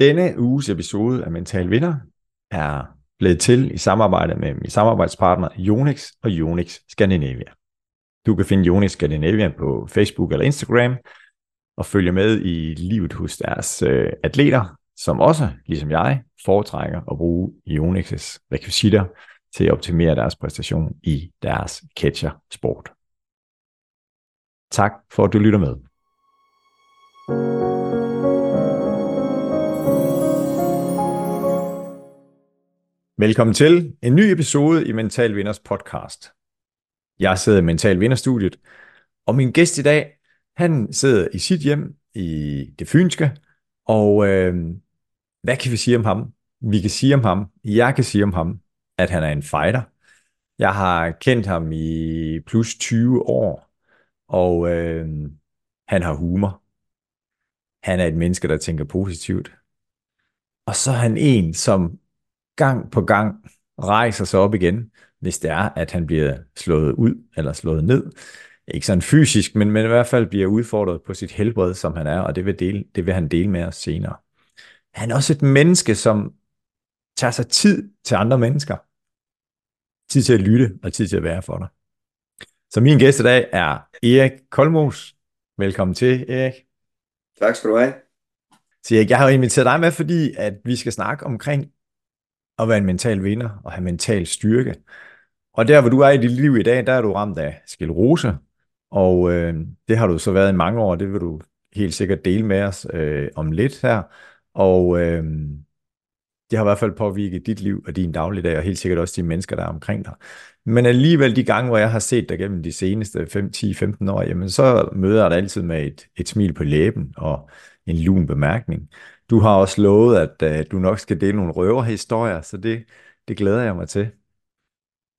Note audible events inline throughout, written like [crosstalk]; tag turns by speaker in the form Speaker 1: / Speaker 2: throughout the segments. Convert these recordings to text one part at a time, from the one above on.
Speaker 1: Denne uges episode af Mental Vinder er blevet til i samarbejde med min samarbejdspartner Jonix og Jonix Scandinavia. Du kan finde Jonix Scandinavia på Facebook eller Instagram og følge med i livet hos deres øh, atleter, som også, ligesom jeg, foretrækker at bruge Jonix's rekvisitter til at optimere deres præstation i deres catcher-sport. Tak for at du lytter med. Velkommen til en ny episode i Mental Vinders podcast. Jeg sidder i Mental Vinderstudiet, og min gæst i dag, han sidder i sit hjem i det fynske, og øh, hvad kan vi sige om ham? Vi kan sige om ham, jeg kan sige om ham, at han er en fighter. Jeg har kendt ham i plus 20 år, og øh, han har humor. Han er et menneske, der tænker positivt. Og så er han en, som gang på gang rejser sig op igen, hvis det er, at han bliver slået ud eller slået ned. Ikke sådan fysisk, men, men i hvert fald bliver udfordret på sit helbred, som han er, og det vil, dele, det vil han dele med os senere. Han er også et menneske, som tager sig tid til andre mennesker. Tid til at lytte og tid til at være for dig. Så min gæst i dag er Erik Kolmos. Velkommen til, Erik.
Speaker 2: Tak skal du have.
Speaker 1: Så Erik, jeg har inviteret dig med, fordi at vi skal snakke omkring at være en mental vinder og have mental styrke. Og der, hvor du er i dit liv i dag, der er du ramt af sklerose, og øh, det har du så været i mange år, det vil du helt sikkert dele med os øh, om lidt her. Og øh, det har i hvert fald påvirket dit liv og din dagligdag, og helt sikkert også de mennesker, der er omkring dig. Men alligevel de gange, hvor jeg har set dig gennem de seneste 5, 10, 15 år, jamen så møder jeg dig altid med et, et smil på læben og en lun bemærkning. Du har også lovet, at uh, du nok skal dele nogle røverhistorier, så det, det glæder jeg mig til.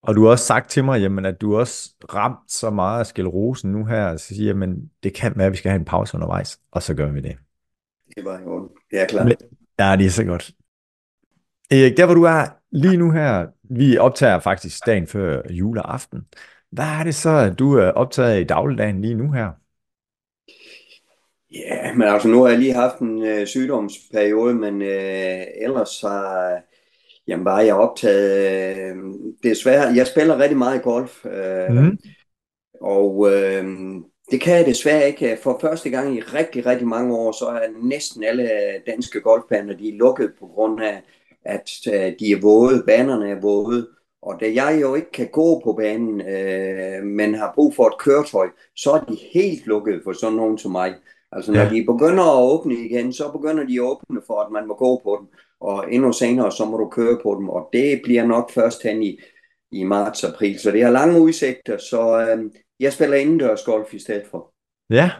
Speaker 1: Og du har også sagt til mig, jamen, at du også ramt så meget af skelerosen nu her, så siger, jamen, det kan være, at vi skal have en pause undervejs, og så gør vi det.
Speaker 2: Det var jo, det er klart.
Speaker 1: Ja, det er så godt. Erik, der hvor du er lige nu her, vi optager faktisk dagen før juleaften. Hvad er det så, at du er optaget i dagligdagen lige nu her?
Speaker 2: Ja, men altså nu har jeg lige haft en øh, sygdomsperiode, men øh, ellers har jamen, var jeg optaget. Øh, desværre, jeg spiller rigtig meget golf, øh, mm. og øh, det kan jeg desværre ikke. For første gang i rigtig, rigtig mange år, så er næsten alle danske golfbaner, de er lukket på grund af, at øh, de er våde, banerne er våde. Og da jeg jo ikke kan gå på banen, øh, men har brug for et køretøj, så er de helt lukket for sådan nogen som mig. Altså når ja. de begynder at åbne igen, så begynder de at åbne for, at man må gå på dem. Og endnu senere, så må du køre på dem. Og det bliver nok først hen i, i marts-april. Så det har lange udsigter, så øh, jeg spiller indendørs golf i stedet for.
Speaker 1: Ja,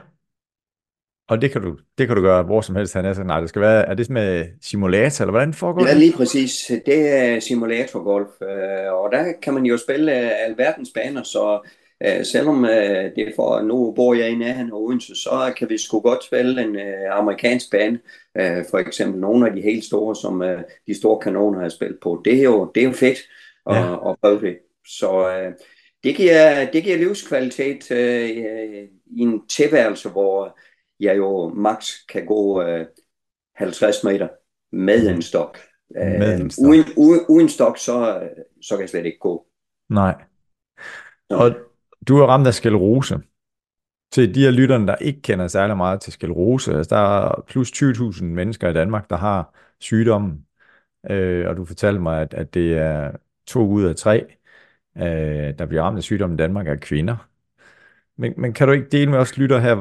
Speaker 1: og det kan du, det kan du gøre hvor som helst. Han er, nej, det skal være, er det med simulator, eller hvordan foregår det?
Speaker 2: Ja, lige præcis. Det er simulatorgolf, øh, og der kan man jo spille alverdens baner, så Øh, selvom øh, det for, nu bor jeg i nærheden af Odense, så kan vi sgu godt spille en øh, amerikansk bane. Øh, for eksempel nogle af de helt store, som øh, de store kanoner har spillet på. Det er jo, det er jo fedt at, ja. at prøve det. Så øh, det, giver, det giver livskvalitet øh, i en tilværelse, hvor jeg jo max kan gå øh, 50 meter med en stok. Med en øh, stok. Uden, uden, uden stok, så, så kan jeg slet ikke gå.
Speaker 1: Nej. Og du er ramt af sklerose. Til de her lytterne, der ikke kender særlig meget til sklerose, altså der er plus 20.000 mennesker i Danmark, der har sygdommen. Øh, og du fortalte mig, at, at det er to ud af tre, øh, der bliver ramt af sygdommen i Danmark, er kvinder. Men, men kan du ikke dele med os lytter her,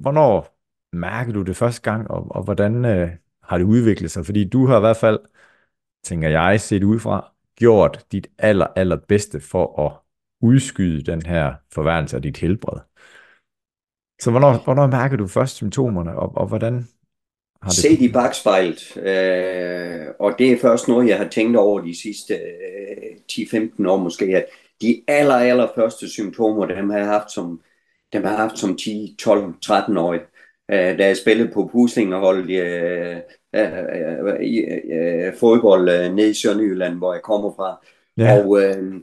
Speaker 1: hvornår mærkede du det første gang, og, og hvordan øh, har det udviklet sig? Fordi du har i hvert fald, tænker jeg, set udefra, gjort dit aller, aller bedste for at udskyde den her forværelse af dit helbred. Så hvornår, hvornår mærker du først symptomerne, og, og hvordan
Speaker 2: har det... Se i bagspejlet, øh, og det er først noget, jeg har tænkt over de sidste øh, 10-15 år måske, at de aller, aller første symptomer, dem har jeg haft som, dem har jeg haft som 10, 12, 13 år. Øh, da jeg spillede på Puslingerhold øh, øh, øh, øh, fodbold øh, nede i Sønderjylland, hvor jeg kommer fra. Ja. Og øh,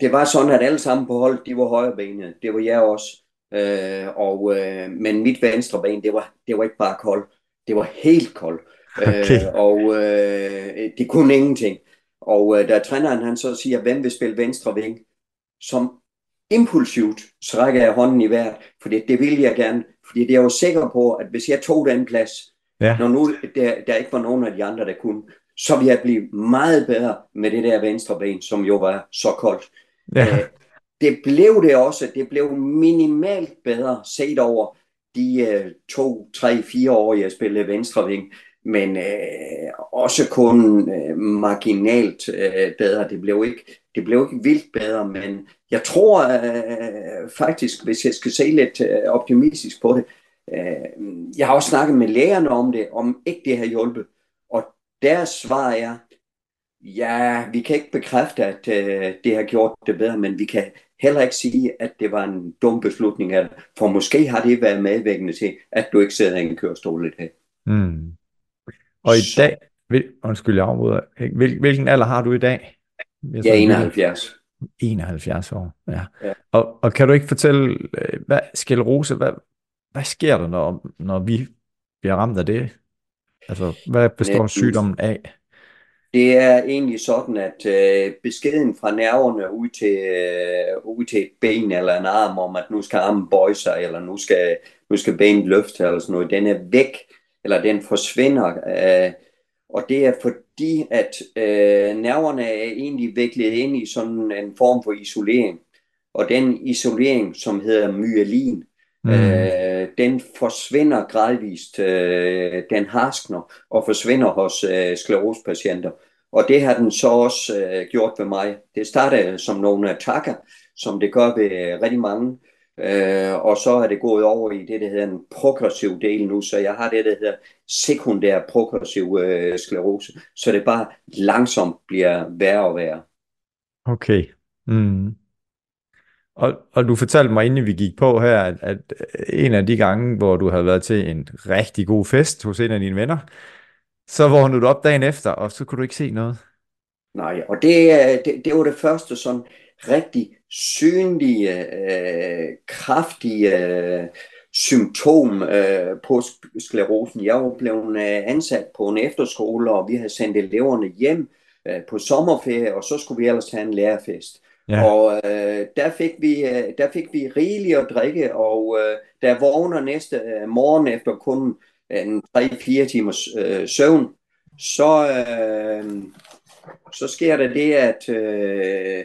Speaker 2: det var sådan, at alle sammen på hold, de var højrebenede. Det var jeg også. Øh, og, øh, men mit venstre ben, det var, det var ikke bare kold. Det var helt kold. Okay. Øh, og øh, det kunne ingenting. Og øh, da træneren han så siger, hvem vil spille venstre ving, som impulsivt, så rækker jeg hånden i vejret, for det, det vil jeg gerne. Fordi det er jeg jo sikker på, at hvis jeg tog den plads, ja. når nu der, der ikke var nogen af de andre, der kunne, så ville jeg blive meget bedre med det der venstre ben, som jo var så koldt. Ja. Øh, det blev det også. Det blev minimalt bedre set over de øh, to, tre, fire år, jeg spillede venstre ving men øh, også kun øh, marginalt øh, bedre. Det blev, ikke, det blev ikke vildt bedre, men jeg tror øh, faktisk, hvis jeg skal se lidt øh, optimistisk på det, øh, jeg har også snakket med lægerne om det, om ikke det har hjulpet, og deres svar er, ja, vi kan ikke bekræfte, at øh, det har gjort det bedre, men vi kan heller ikke sige, at det var en dum beslutning for måske har det været medvirkende til, at du ikke sidder i en kørestol i dag. Mm.
Speaker 1: Og i dag, hvil, undskyld, jeg afbryder, hvil, hvilken alder har du i dag?
Speaker 2: Jeg er 71.
Speaker 1: 71 år, ja. ja. Og, og kan du ikke fortælle, øh, hvad, sklerose, hvad, hvad sker der, når, når vi bliver ramt af det? Altså, hvad består sygdommen af?
Speaker 2: Det er egentlig sådan, at øh, beskeden fra nerverne ud til, øh, ud til et ben eller en arm, om at nu skal armen bøje sig, eller nu skal, nu skal benet løfte, eller sådan noget, den er væk eller den forsvinder. Øh, og det er fordi, at øh, nerverne er egentlig viklet ind i sådan en form for isolering. Og den isolering, som hedder myelin, mm. øh, den forsvinder gradvist. Øh, den harskner og forsvinder hos øh, sklerosepatienter. Og det har den så også øh, gjort ved mig. Det startede som nogle attacker, som det gør ved rigtig mange. Øh, og så er det gået over i det, der hedder en progressiv del nu, så jeg har det, der hedder sekundær progressiv øh, sklerose, så det bare langsomt bliver værre og værre.
Speaker 1: Okay. Mm. Og, og du fortalte mig, inden vi gik på her, at, at en af de gange, hvor du havde været til en rigtig god fest hos en af dine venner, så vågnede du op dagen efter, og så kunne du ikke se noget.
Speaker 2: Nej, og det, det, det var det første sådan rigtig synlige, øh, kraftige øh, symptom øh, på sklerosen. Jeg var blevet øh, ansat på en efterskole, og vi havde sendt eleverne hjem øh, på sommerferie, og så skulle vi ellers have en lærerfest. Ja. Og øh, der, fik vi, øh, der fik vi rigeligt at drikke, og øh, der vågner næste øh, morgen efter kun en 3-4 timers øh, søvn, så, øh, så sker der det, at øh,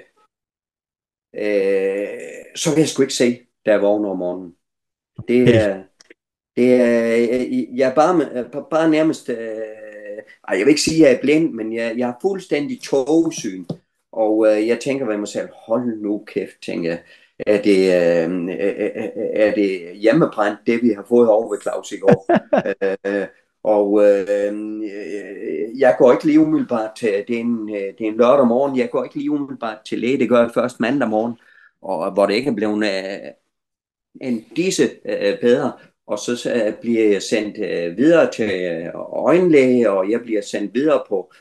Speaker 2: øh, så vil jeg sgu ikke se, da jeg vågner om morgenen. Det er, det er, jeg er bare, bare nærmest, øh, jeg vil ikke sige, at jeg er blind, men jeg, jeg har fuldstændig togsyn. Og øh, jeg tænker ved mig selv, hold nu kæft, tænker jeg. Er det, øh, er det hjemmebrændt, det vi har fået over ved Claus i går? [laughs] øh, og øh, øh, jeg går ikke lige umiddelbart til, det er, en, øh, det er en lørdag morgen, jeg går ikke lige umiddelbart til læge, det gør jeg først mandag morgen, og hvor det ikke er blevet øh, en disse øh, bedre, og så øh, bliver jeg sendt øh, videre til øh, øjenlæge, og jeg bliver sendt videre på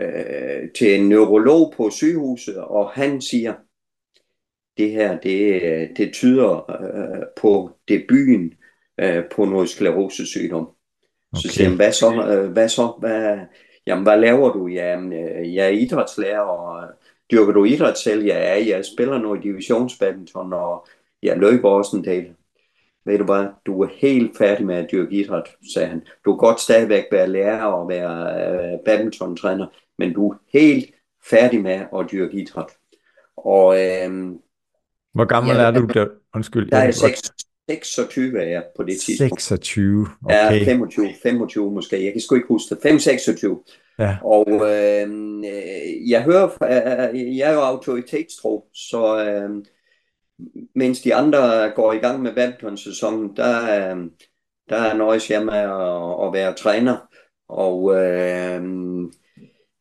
Speaker 2: øh, til en neurolog på sygehuset, og han siger, det her, det, øh, det tyder øh, på debuten øh, på noget sklerosesygdom. Okay. Så siger han, hvad så? Øh, hvad så? Hvad, jamen, hvad laver du? Jamen, øh, jeg er idrætslærer, og dyrker du idræt selv? Ja, jeg spiller noget divisionsbadminton, og jeg løber også en del. Ved du hvad, du er helt færdig med at dyrke idræt, sagde han. Du kan godt stadigvæk være lærer og være øh, badmintontræner, men du er helt færdig med at dyrke idræt. Og, øh,
Speaker 1: Hvor gammel ja, er du? Der? Undskyld.
Speaker 2: Der er 6, 26 er jeg på det tidspunkt.
Speaker 1: 26, okay.
Speaker 2: Ja, 25, 25 måske. Jeg kan sgu ikke huske det. 5, 26. Ja. Og øh, jeg hører, øh, jeg er jo autoritetstro, så øh, mens de andre går i gang med badminton-sæsonen, der, øh, der nøjes jeg med at, at være træner. Og øh,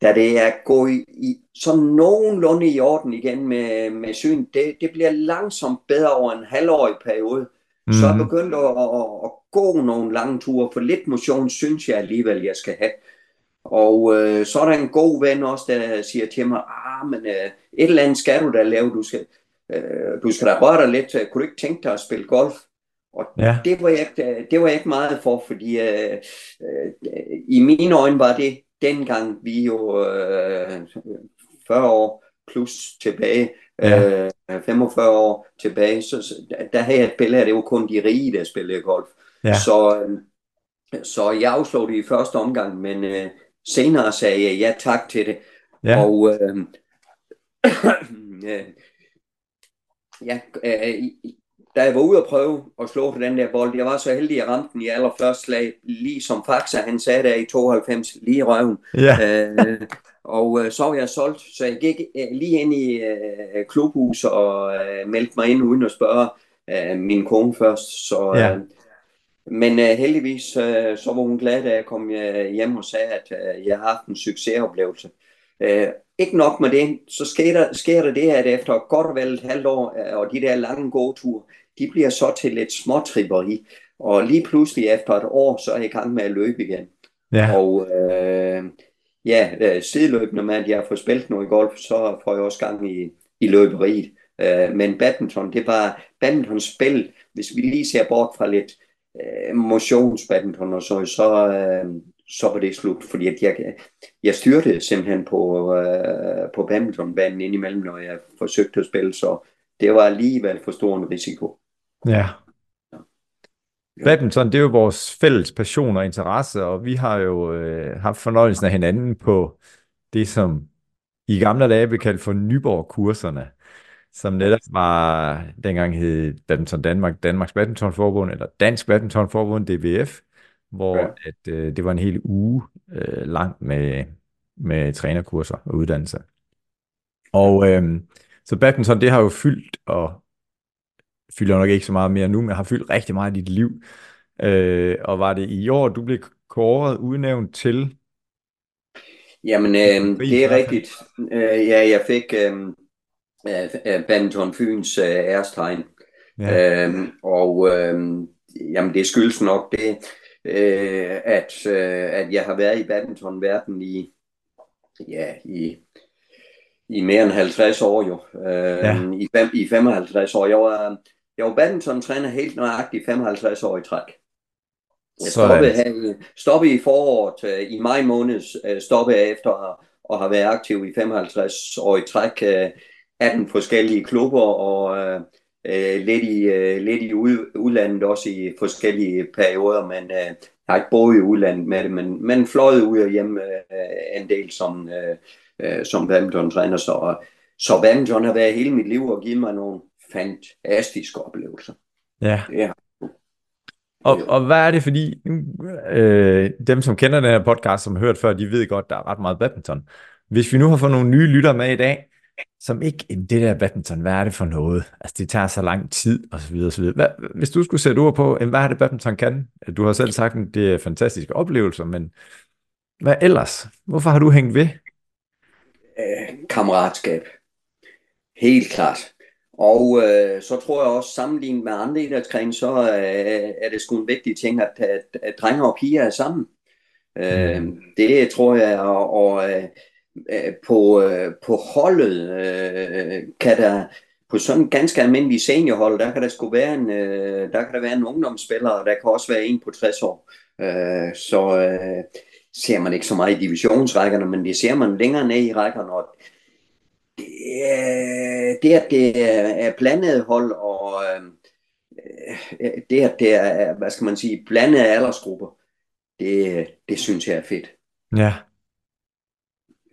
Speaker 2: da det er gået i, i sådan nogenlunde i orden igen med, med syn, det, det bliver langsomt bedre over en halvårig periode. Mm. Så jeg mhm. begyndt at, at, at gå nogle lange ture, for lidt motion synes jeg alligevel, jeg skal have. Og øh, så er der en god ven også, der siger til mig, ah, men øh, et eller andet skal du da lave, du skal, øh, du skal da røre dig lidt, kunne du ikke tænke dig at spille golf? Og ja. det, var jeg, det var jeg ikke meget for, fordi øh, øh, i mine øjne var det dengang, vi jo øh, 40 år plus tilbage, ja. øh, 45 år tilbage, så, der havde jeg et billede af, det var kun de rige, der spillede golf. Ja. Så, øh, så jeg afslog det i første omgang, men øh, senere sagde jeg ja tak til det. Ja. Og øh, øh, [clears throat] ja, øh, da jeg var ude at prøve at slå for den der bold, jeg var så heldig, at jeg ramte den i allerførste slag, lige som Faxa, han sagde der i 92, lige i røven. Ja. øh, og øh, så var jeg solgt, så jeg gik øh, lige ind i øh, klubhus og øh, meldte mig ind uden at spørge øh, min kone først. Så, ja. øh, men øh, heldigvis øh, så var hun glad, da jeg kom øh, hjem og sagde, at øh, jeg har haft en succesoplevelse. Øh, ikke nok med det, så sker der, sker der det, at efter godt og vel et halvt år, øh, og de der lange gåture, de bliver så til lidt småtripperi. Og lige pludselig efter et år, så er jeg i gang med at løbe igen. Ja. Og øh, ja, øh, sideløbende med, at jeg får spillet noget i golf, så får jeg også gang i, i løberiet. Øh, men badminton, det var badmintonspil, hvis vi lige ser bort fra lidt øh, motionsbadminton og så, så, øh, så var det slut, fordi at jeg, jeg styrte simpelthen på, øh, på badmintonbanen indimellem, når jeg forsøgte at spille, så det var alligevel for stor en risiko.
Speaker 1: Ja. Badminton, det er jo vores fælles passion og interesse, og vi har jo øh, haft fornøjelsen af hinanden på det, som i gamle dage blev kaldt for Nyborg-kurserne, som netop var, dengang hed Badminton Danmark, Danmarks Badmintonforbund, eller Dansk Badmintonforbund, DBF, hvor ja. at, øh, det var en hel uge øh, lang med, med trænerkurser og uddannelser. Og øh, så badminton, det har jo fyldt, og fylder nok ikke så meget mere nu, men har fyldt rigtig meget i dit liv. Øh, og var det i år, du blev kåret udnævnt til?
Speaker 2: Jamen, øh, det er rigtigt. Øh, ja, jeg fik øh, øh, badminton Fyns øh, ærestegn. Ja. Øh, og øh, jamen, det skyldes nok det, øh, at, øh, at jeg har været i badmintonverdenen i, ja, i, i mere end 50 år jo. Øh, ja. i, fem, I 55 år. Jeg var, jeg var badminton-træner helt nøjagtigt 55 år i træk. Jeg stoppede, her, stoppede i foråret, øh, i maj måned, øh, stoppede jeg efter at have været aktiv i 55 år i træk, 18 øh, forskellige klubber og øh, lidt i, øh, lidt i udlandet også i forskellige perioder, men øh, jeg har ikke boet i udlandet med det, men, men fløjet ud og hjem øh, en del som, øh, som badminton-træner, så, så badminton har været hele mit liv og givet mig nogle fantastiske oplevelser.
Speaker 1: Ja. ja. Og, og hvad er det, fordi øh, dem, som kender den her podcast, som har hørt før, de ved godt, der er ret meget badminton. Hvis vi nu har fået nogle nye lytter med i dag, som ikke, det der badminton, hvad er det for noget? Altså, det tager så lang tid, og så videre, og så videre. Hvad, hvis du skulle sætte ord på, hvad er det, badminton kan? Du har selv sagt, at det er fantastiske oplevelser, men hvad ellers? Hvorfor har du hængt ved?
Speaker 2: Øh, kammeratskab. Helt klart. Og øh, så tror jeg også, sammenlignet med andre idrætsgrene, så øh, er det sgu en vigtig ting, at, at, at drenge og piger er sammen. Øh, mm. det tror jeg, og, og øh, øh på, øh, på holdet øh, kan der, på sådan en ganske almindelig seniorhold, der kan der sgu være en, øh, der kan der være en ungdomsspiller, og der kan også være en på 60 år. Øh, så øh, ser man ikke så meget i divisionsrækkerne, men det ser man længere ned i rækkerne, og det, at det er blandet hold, og øh, det, at det er, hvad skal man sige, blandede aldersgrupper, det, det synes jeg er fedt.
Speaker 1: Ja.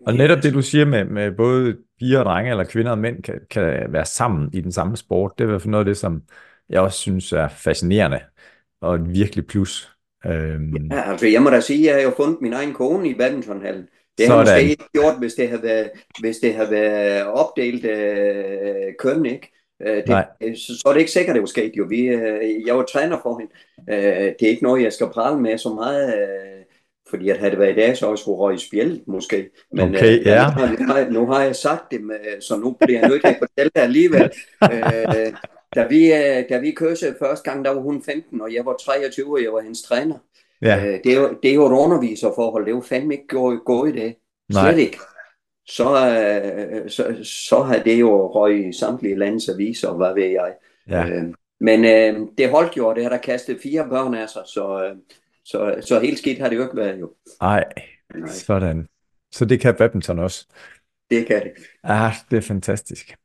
Speaker 1: Og netop det, du siger med, med både piger og drenge, eller kvinder og mænd, kan, kan være sammen i den samme sport, det er i hvert fald noget af det, som jeg også synes er fascinerende, og et virkelig plus.
Speaker 2: Øhm... Ja, altså jeg må da sige, at jeg har jo fundet min egen kone i badmintonhallen. Det har måske ikke gjort, hvis det har været, hvis det har været opdelt øh, køn, ikke? Øh, det, så, så er det ikke sikkert, det var sket jo. Vi, øh, jeg var træner for hende. Øh, det er ikke noget, jeg skal prale med så meget, øh, fordi at havde det været i dag, så jeg skulle røge i spjæld måske.
Speaker 1: Men okay, øh, ja.
Speaker 2: nu, har, nu har jeg sagt det, med, så nu bliver jeg nødt til at fortælle det alligevel. øh, da vi, øh, da vi kørsede første gang, der var hun 15, og jeg var 23, og jeg var hendes træner. Ja. Øh, det, er jo, det er jo et underviserforhold, det er jo fandme ikke gået, gået i det. Slet Nej. ikke. Så, øh, så, så har det jo røget i samtlige landes aviser, hvad ved jeg. Ja. Øh, men øh, det holdt jo, og det har der kastet fire børn af sig, så, øh, så, så helt skidt har det jo ikke været jo.
Speaker 1: Ej, Nej, sådan. Så det kan badminton også?
Speaker 2: Det kan det.
Speaker 1: Ah, det er fantastisk.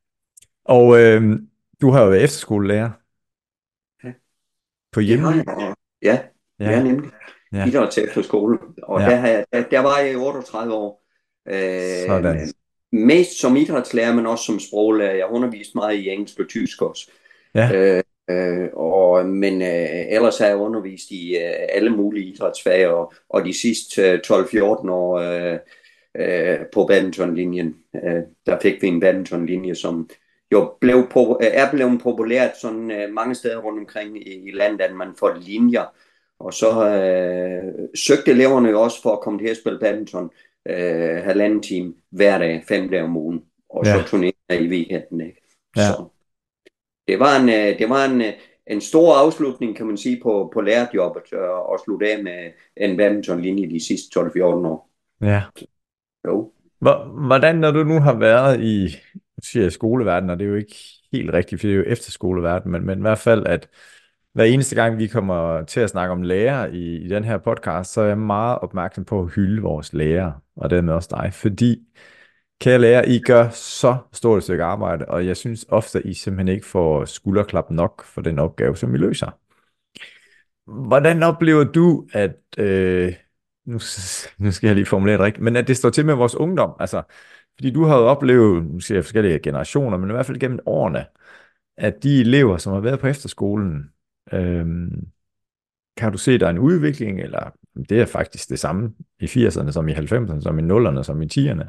Speaker 1: Og øh, du har jo været efterskolelærer. Ja. På hjemme?
Speaker 2: Ja, ja, ja, nemlig. Ja. Idræt til efterskole. Og ja. der, har jeg, der, der var jeg i 38 år. Øh, Sådan. Mest som idrætslærer, men også som sproglærer. Jeg har undervist meget i engelsk og tysk også. Ja. Øh, Øh, og, men øh, ellers har jeg undervist i øh, alle mulige idrætsfag, og, og de sidste øh, 12-14 år øh, øh, på badmintonlinjen, øh, der fik vi en badmintonlinje, som jo blev, er blevet populært sådan øh, mange steder rundt omkring i, i landet, at man får linjer. Og så øh, søgte eleverne jo også for at komme til at spille badminton øh, halvanden time hver dag, fem dage om ugen. Og ja. så turnerer i weekenden. Ikke? Ja. Så det var en, øh, det var en, øh, en stor afslutning, kan man sige, på, på lærerjobbet at slutte af med en badmintonlinje de sidste 12-14 år.
Speaker 1: Ja. Jo. Hvordan, når du nu har været i siger jeg, skoleverden, og det er jo ikke helt rigtigt, for det er jo efterskoleverden, men, men i hvert fald, at hver eneste gang, vi kommer til at snakke om lærer i, i den her podcast, så er jeg meget opmærksom på at hylde vores lærer, og dermed også dig, fordi Kære lærer, I gør så stort et stykke arbejde, og jeg synes ofte, at I simpelthen ikke får skulderklap nok for den opgave, som I løser. Hvordan oplever du, at, øh, nu, nu skal jeg lige formulere det rigtigt, men at det står til med vores ungdom? Altså, fordi du har jo oplevet, nu siger jeg forskellige generationer, men i hvert fald gennem årene, at de elever, som har været på efterskolen, Øhm, kan du se, der er en udvikling, eller det er faktisk det samme i 80'erne, som i 90'erne, som i 0'erne, som i 10'erne.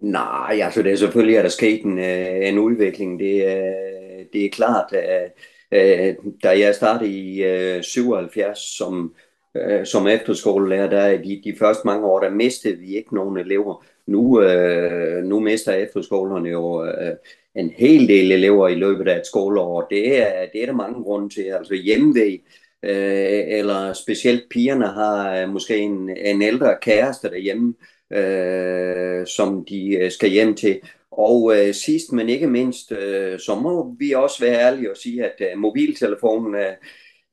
Speaker 2: Nej, altså det er selvfølgelig, at der sket en, øh, en udvikling. Det, er, det er klart, at øh, da jeg startede i 77 som, som efterskolelærer, der de, de første mange år, der mistede vi ikke nogen elever. Nu, nu mister efterskolerne jo en hel del elever i løbet af et skoleår. Det er, det er der mange grunde til. Altså hjemmevæg, øh, eller specielt pigerne har øh, måske en, en ældre kæreste derhjemme, øh, som de øh, skal hjem til. Og øh, sidst men ikke mindst, øh, så må vi også være ærlige og sige, at øh, mobiltelefonen øh,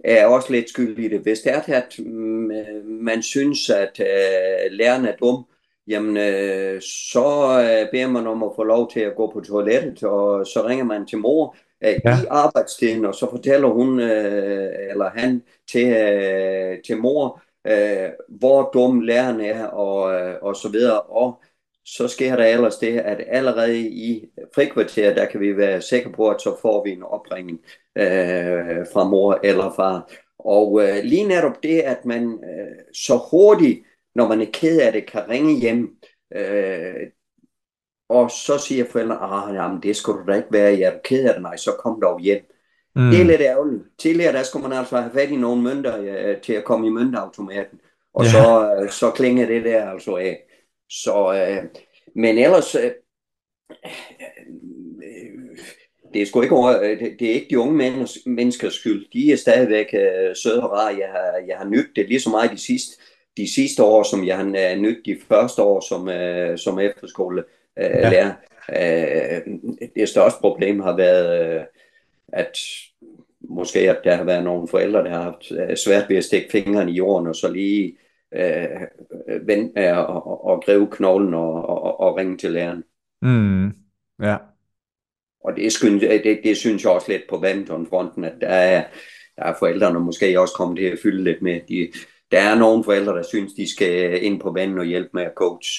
Speaker 2: er også lidt skyld i det. Hvis det er, at mm, øh, man synes, at øh, læreren er dum, jamen øh, så øh, beder man om at få lov til at gå på toilettet, og så ringer man til mor øh, ja. i arbejdstiden, og så fortæller hun øh, eller han til, øh, til mor, øh, hvor dum læreren er, og, øh, og så videre. Og så sker der ellers det, at allerede i frikvarter, der kan vi være sikre på, at så får vi en opringning øh, fra mor eller far. Og øh, lige netop det, at man øh, så hurtigt, når man er ked af det, kan ringe hjem, øh, og så siger forældrene, ah, jamen, det skulle du da ikke være, jeg er ked af det, nej, så kom dog hjem. Mm. Det er lidt ærgerligt. Tidligere der skulle man altså have fat i nogle mønter ja, til at komme i møntautomaten. Og ja. så, øh, så klinger det der altså af. Så, øh, men ellers, øh, det er sgu ikke over, det, det er ikke de unge menneskers skyld. De er stadigvæk øh, søde og rare. Jeg har, jeg har nydt det lige så meget de sidste, de sidste år, som jeg har øh, nydt de første år som, øh, som efterskole øh, ja. lærer. Øh, det største problem har været øh, at måske at der har været nogle forældre, der har haft øh, svært ved at stikke fingrene i jorden, og så lige øh, vente med at og, og gribe knoglen og, og, og ringe til læreren.
Speaker 1: Mm. Ja.
Speaker 2: Og det, synes, det, det synes jeg også lidt på badmintonfronten, at der er, der er forældrene måske også kommet til at fylde lidt med. De, der er nogle forældre, der synes, de skal ind på banen og hjælpe med at coach.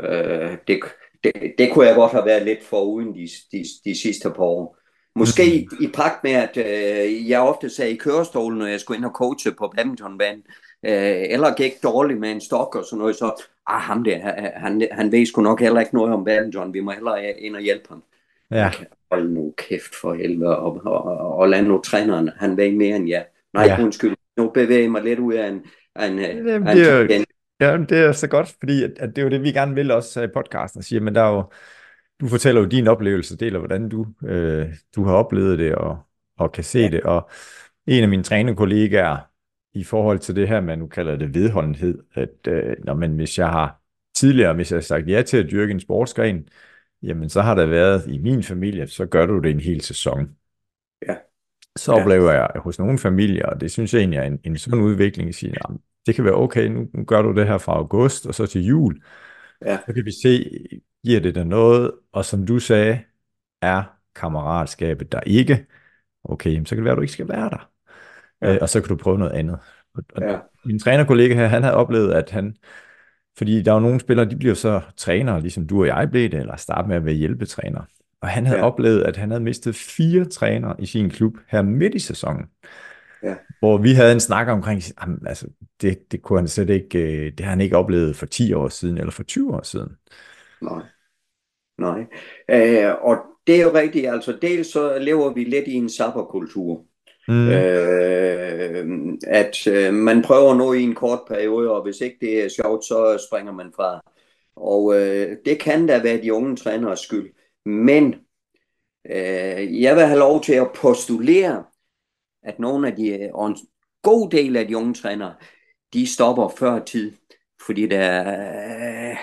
Speaker 2: Øh, det, det, det kunne jeg godt have været lidt for uden de, de, de sidste par år. Måske mm. i pagt med, at øh, jeg ofte sagde i kørestolen, når jeg skulle ind og coache på badmintonbanen, øh, eller gik dårligt med en stok og sådan noget, så ah, ham der, han, han ved sgu nok heller ikke noget om badminton, vi må hellere ind og hjælpe ham. Ja. Hold nu kæft for helvede, og, og, og, og lad nu træneren, han ved mere end jeg. Nej, ja. undskyld, nu bevæger jeg mig lidt ud af en, af en,
Speaker 1: det, det, en Ja, det er så godt, fordi at, at det er jo det, vi gerne vil også i podcasten, siger, men der er jo, du fortæller jo din oplevelse, deler hvordan du, øh, du har oplevet det og, og kan se ja. det. Og en af mine trænerkollegaer i forhold til det her, man nu kalder det vedholdenhed, at øh, når man, hvis jeg har tidligere, hvis jeg har sagt ja til at dyrke en sportsgren, jamen så har der været i min familie, så gør du det en hel sæson.
Speaker 2: Ja.
Speaker 1: Så oplever jeg hos nogle familier, og det synes jeg egentlig er en, en sådan udvikling, at sige, jamen, det kan være okay, nu, nu gør du det her fra august og så til jul.
Speaker 2: Ja.
Speaker 1: Så kan vi se, giver det der noget, og som du sagde, er kammeratskabet der ikke, okay, så kan det være, at du ikke skal være der. Ja. Øh, og så kan du prøve noget andet. Og, og
Speaker 2: Ja.
Speaker 1: Min trænerkollega her, han havde oplevet, at han, fordi der er jo nogle spillere, de bliver så trænere, ligesom du og jeg blev det, eller starte med at være hjælpetræner. Og han havde
Speaker 2: Ja.
Speaker 1: oplevet, at han havde mistet fire trænere i sin klub her midt i sæsonen.
Speaker 2: Ja.
Speaker 1: Hvor vi havde en snak omkring, jamen, altså, det, det kunne han slet ikke, øh, det har han ikke oplevet for 10 år siden, eller for 20 år siden.
Speaker 2: Nej. Nej. Øh, og det er jo rigtigt, altså dels så lever vi lidt i en sabberkultur.
Speaker 1: Mm.
Speaker 2: Øh, at øh, man prøver noget i en kort periode, og hvis ikke det er sjovt, så springer man fra. Og øh, det kan da være de unge træneres skyld. Men øh, jeg vil have lov til at postulere, at nogle af de, øh, og en god del af de unge trænere, de stopper før tid. Fordi der, øh,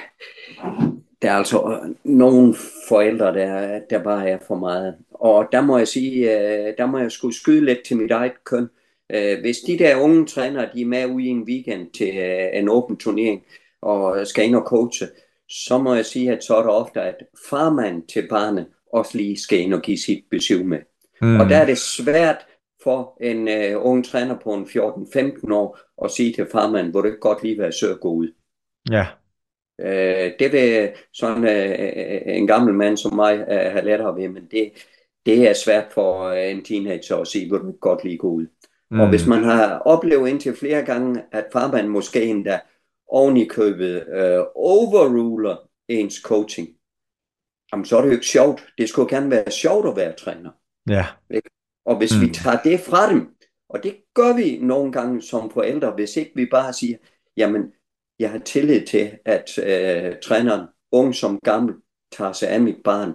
Speaker 2: der er altså øh, nogle forældre, der, der bare er for meget. Og der må jeg sige, øh, der må jeg skulle skyde lidt til mit eget køn. Øh, Hvis de der unge trænere, de er med ude i en weekend til øh, en åben turnering, og skal ind og coache, så må jeg sige, at så er det ofte, at farmand til barnet også lige skal ind og give sit besøg med.
Speaker 1: Mm.
Speaker 2: Og der er det svært for en uh, ung træner på en 14-15 år at sige til farmand, hvor det godt lige være sød at gå ud.
Speaker 1: Ja.
Speaker 2: Uh, det vil sådan uh, en gammel mand som mig uh, have lettere ved, men det, det er svært for uh, en teenager at sige, hvor du ikke godt lige gå ud. Mm. Og hvis man har oplevet indtil flere gange, at farmand måske endda oven i købet uh, overruler ens coaching, jamen så er det jo ikke sjovt. Det skulle gerne være sjovt at være træner.
Speaker 1: Ja.
Speaker 2: Og hvis mm. vi tager det fra dem, og det gør vi nogle gange som forældre, hvis ikke vi bare siger, jamen, jeg har tillid til, at øh, træneren, ung som gammel, tager sig af mit barn,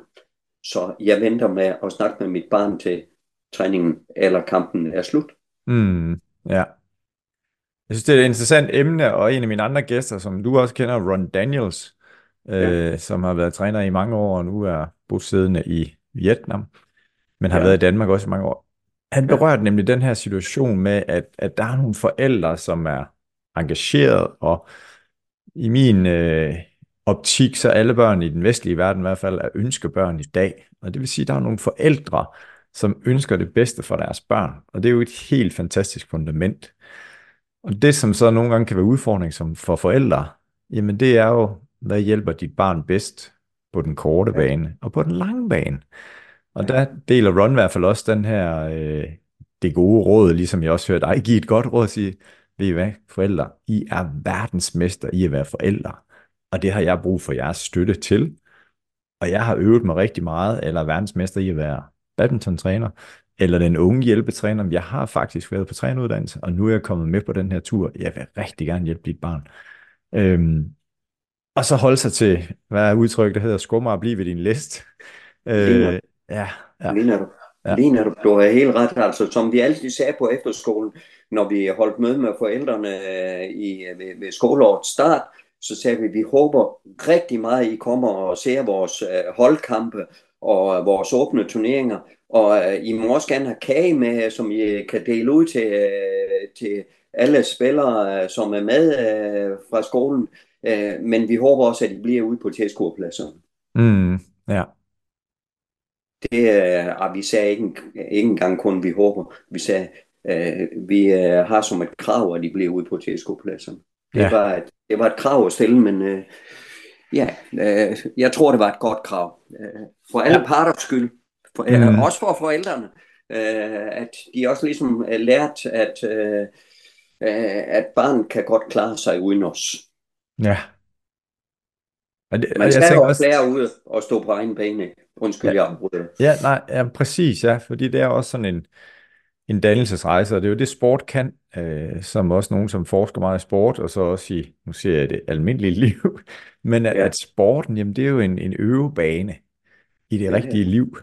Speaker 2: så jeg venter med at snakke med mit barn til træningen eller kampen er slut.
Speaker 1: Mm. Ja. Jeg synes, det er et interessant emne, og en af mine andre gæster, som du også kender, Ron Daniels, øh, som har været træner i mange år, og nu er bosiddende i Vietnam, men har
Speaker 2: Ja.
Speaker 1: været i Danmark også i mange år. Han berørte nemlig den her situation med, at, at der er nogle forældre, som er engageret, og i min øh, optik, så alle børn i den vestlige verden i hvert fald er ønskebørn i dag. Og det vil sige, at der er nogle forældre, som ønsker det bedste for deres børn. Og det er jo et helt fantastisk fundament. Og det, som så nogle gange kan være udfordring som for forældre, jamen det er jo, hvad hjælper dit barn bedst på den korte
Speaker 2: Ja.
Speaker 1: bane og på den lange bane. Og
Speaker 2: Ja.
Speaker 1: der deler Ron i hvert fald også den her, øh, det gode råd, ligesom jeg også hørte dig give et godt råd og sige, ved I hvad, forældre, I er verdensmester i at være forældre. Og det har jeg brug for jeres støtte til. Og jeg har øvet mig rigtig meget, eller er verdensmester i at være badmintontræner, eller den unge hjælpetræner. Jeg har faktisk været på træneruddannelse, og nu er jeg kommet med på den her tur. Jeg vil rigtig gerne hjælpe dit barn. Øhm, og så holde sig til, hvad er udtrykket, der hedder, skummer og blive ved din list. Øh, ja, ja,
Speaker 2: Ligner du?
Speaker 1: Ja.
Speaker 2: Ja. Ligner du? Du har helt ret. Altså, som vi altid sagde på efterskolen, når vi holdt møde med forældrene øh, i, ved, ved skoleårets start, så sagde vi, at vi håber rigtig meget, at I kommer og ser vores øh, holdkampe og øh, vores åbne turneringer. Og øh, I må også gerne have kage med, som I kan dele ud til, øh, til alle spillere, øh, som er med øh, fra skolen. Øh, men vi håber også, at I bliver ude på tilskuerpladserne.
Speaker 1: mm, ja,
Speaker 2: Det er, vi sagde ikke, ikke engang kun, vi håber. Vi sagde, øh, vi øh, har som et krav, at de bliver ude på TSK-pladserne. Det,
Speaker 1: ja.
Speaker 2: var et, det var et krav at stille, men øh, ja, øh, jeg tror, det var et godt krav. Øh, for alle
Speaker 1: Ja.
Speaker 2: parters skyld. For,
Speaker 1: Mm.
Speaker 2: øh, også for forældrene. Øh, at de også ligesom er lært, at, øh, øh, at barn kan godt klare sig uden os.
Speaker 1: ja. Og det,
Speaker 2: Man
Speaker 1: jeg
Speaker 2: skal
Speaker 1: tænker
Speaker 2: jo
Speaker 1: også-
Speaker 2: lære ud og stå på egen bane. Undskyld,
Speaker 1: Ja.
Speaker 2: jeg afbryder.
Speaker 1: Ja, nej, ja, præcis, ja, fordi det er også sådan en, en dannelsesrejse, og det er jo det, sport kan, øh, som også nogen, som forsker meget i sport, og så også i, nu ser jeg det almindelige [laughs] liv, men at,
Speaker 2: Ja.
Speaker 1: at sporten, jamen det er jo en, en øvebane i det
Speaker 2: Ja,
Speaker 1: rigtige liv.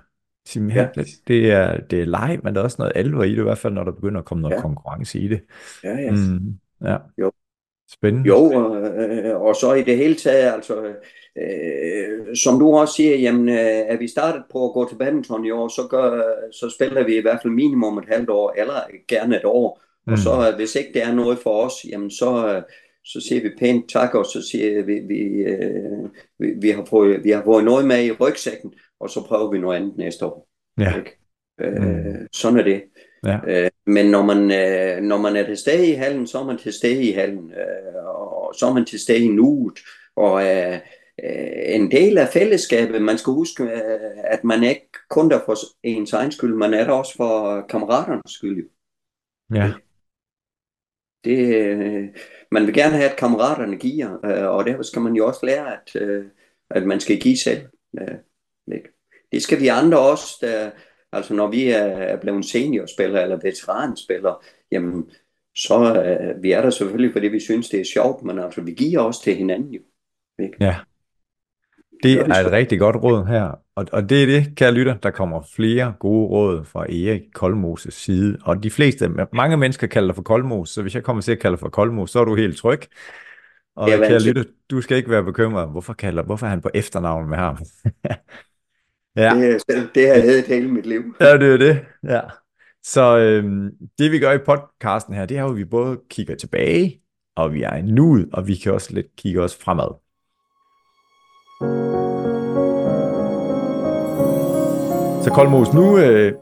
Speaker 1: Simpelthen. Ja. Det, er, det er leg, men der er også noget alvor i det, i hvert fald når der begynder at komme noget ja. konkurrence i det.
Speaker 2: Ja, ja. Mm,
Speaker 1: ja.
Speaker 2: Jo.
Speaker 1: Spændende.
Speaker 2: Jo, og, øh, og så i det hele taget, altså, øh, som du også siger, jamen, øh, er vi startet på at gå til badminton i år, så, gør, så spiller vi i hvert fald minimum et halvt år, eller gerne et år. Mm. Og så øh, hvis ikke det er noget for os, jamen så, så siger vi pænt tak, og så siger vi, vi, øh, vi, vi, har fået, vi har fået noget med i rygsækken, og så prøver vi noget andet næste år.
Speaker 1: Ja.
Speaker 2: Ikke? Øh, mm. Sådan er det.
Speaker 1: Ja.
Speaker 2: Øh, men når man, øh, når man er til stede i hallen, så er man til stede i hallen, øh, og så er man til stede i nuet, og øh, en del af fællesskabet, man skal huske, øh, at man er ikke kun der for ens egen skyld, man er der også for kammeraternes skyld.
Speaker 1: Ja.
Speaker 2: Det, øh, man vil gerne have, at kammeraterne giver, øh, og derfor skal man jo også lære, at, øh, at man skal give selv. Øh, det skal vi andre også, der, altså når vi er blevet seniorspillere eller veteranspillere, jamen så øh, vi er der selvfølgelig, fordi vi synes, det er sjovt, men altså vi giver også til hinanden jo. Ikke?
Speaker 1: Ja, det er et rigtig godt råd her, og, og det er det, kære lytter, der kommer flere gode råd fra Erik Koldmoses side, og de fleste, mange mennesker kalder dig for Koldmos, så hvis jeg kommer til at kalde dig for Koldmos, så er du helt tryg. Og kære lytter, du skal ikke være bekymret, hvorfor, kalder, hvorfor er han på efternavn med ham? [laughs]
Speaker 2: ja. Det, det har jeg heddet hele mit liv.
Speaker 1: ja, det er det, ja. Så øhm, det vi gør i podcasten her, det er jo, at vi både kigger tilbage, og vi er i nuet, og vi kan også lidt kigge os fremad. Så Kolmos, nu øh,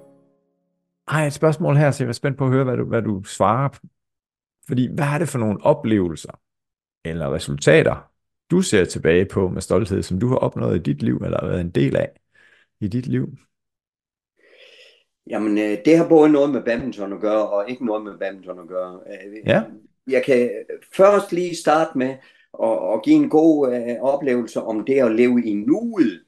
Speaker 1: har jeg et spørgsmål her, så jeg er spændt på at høre, hvad du, hvad du svarer. Fordi hvad er det for nogle oplevelser eller resultater, du ser tilbage på med stolthed, som du har opnået i dit liv, eller været en del af i dit liv?
Speaker 2: Jamen, øh, det har både noget med badminton at gøre, og ikke noget med badminton at gøre. Øh,
Speaker 1: ja.
Speaker 2: Jeg kan først lige starte med at, at give en god uh, oplevelse om det at leve i nuet.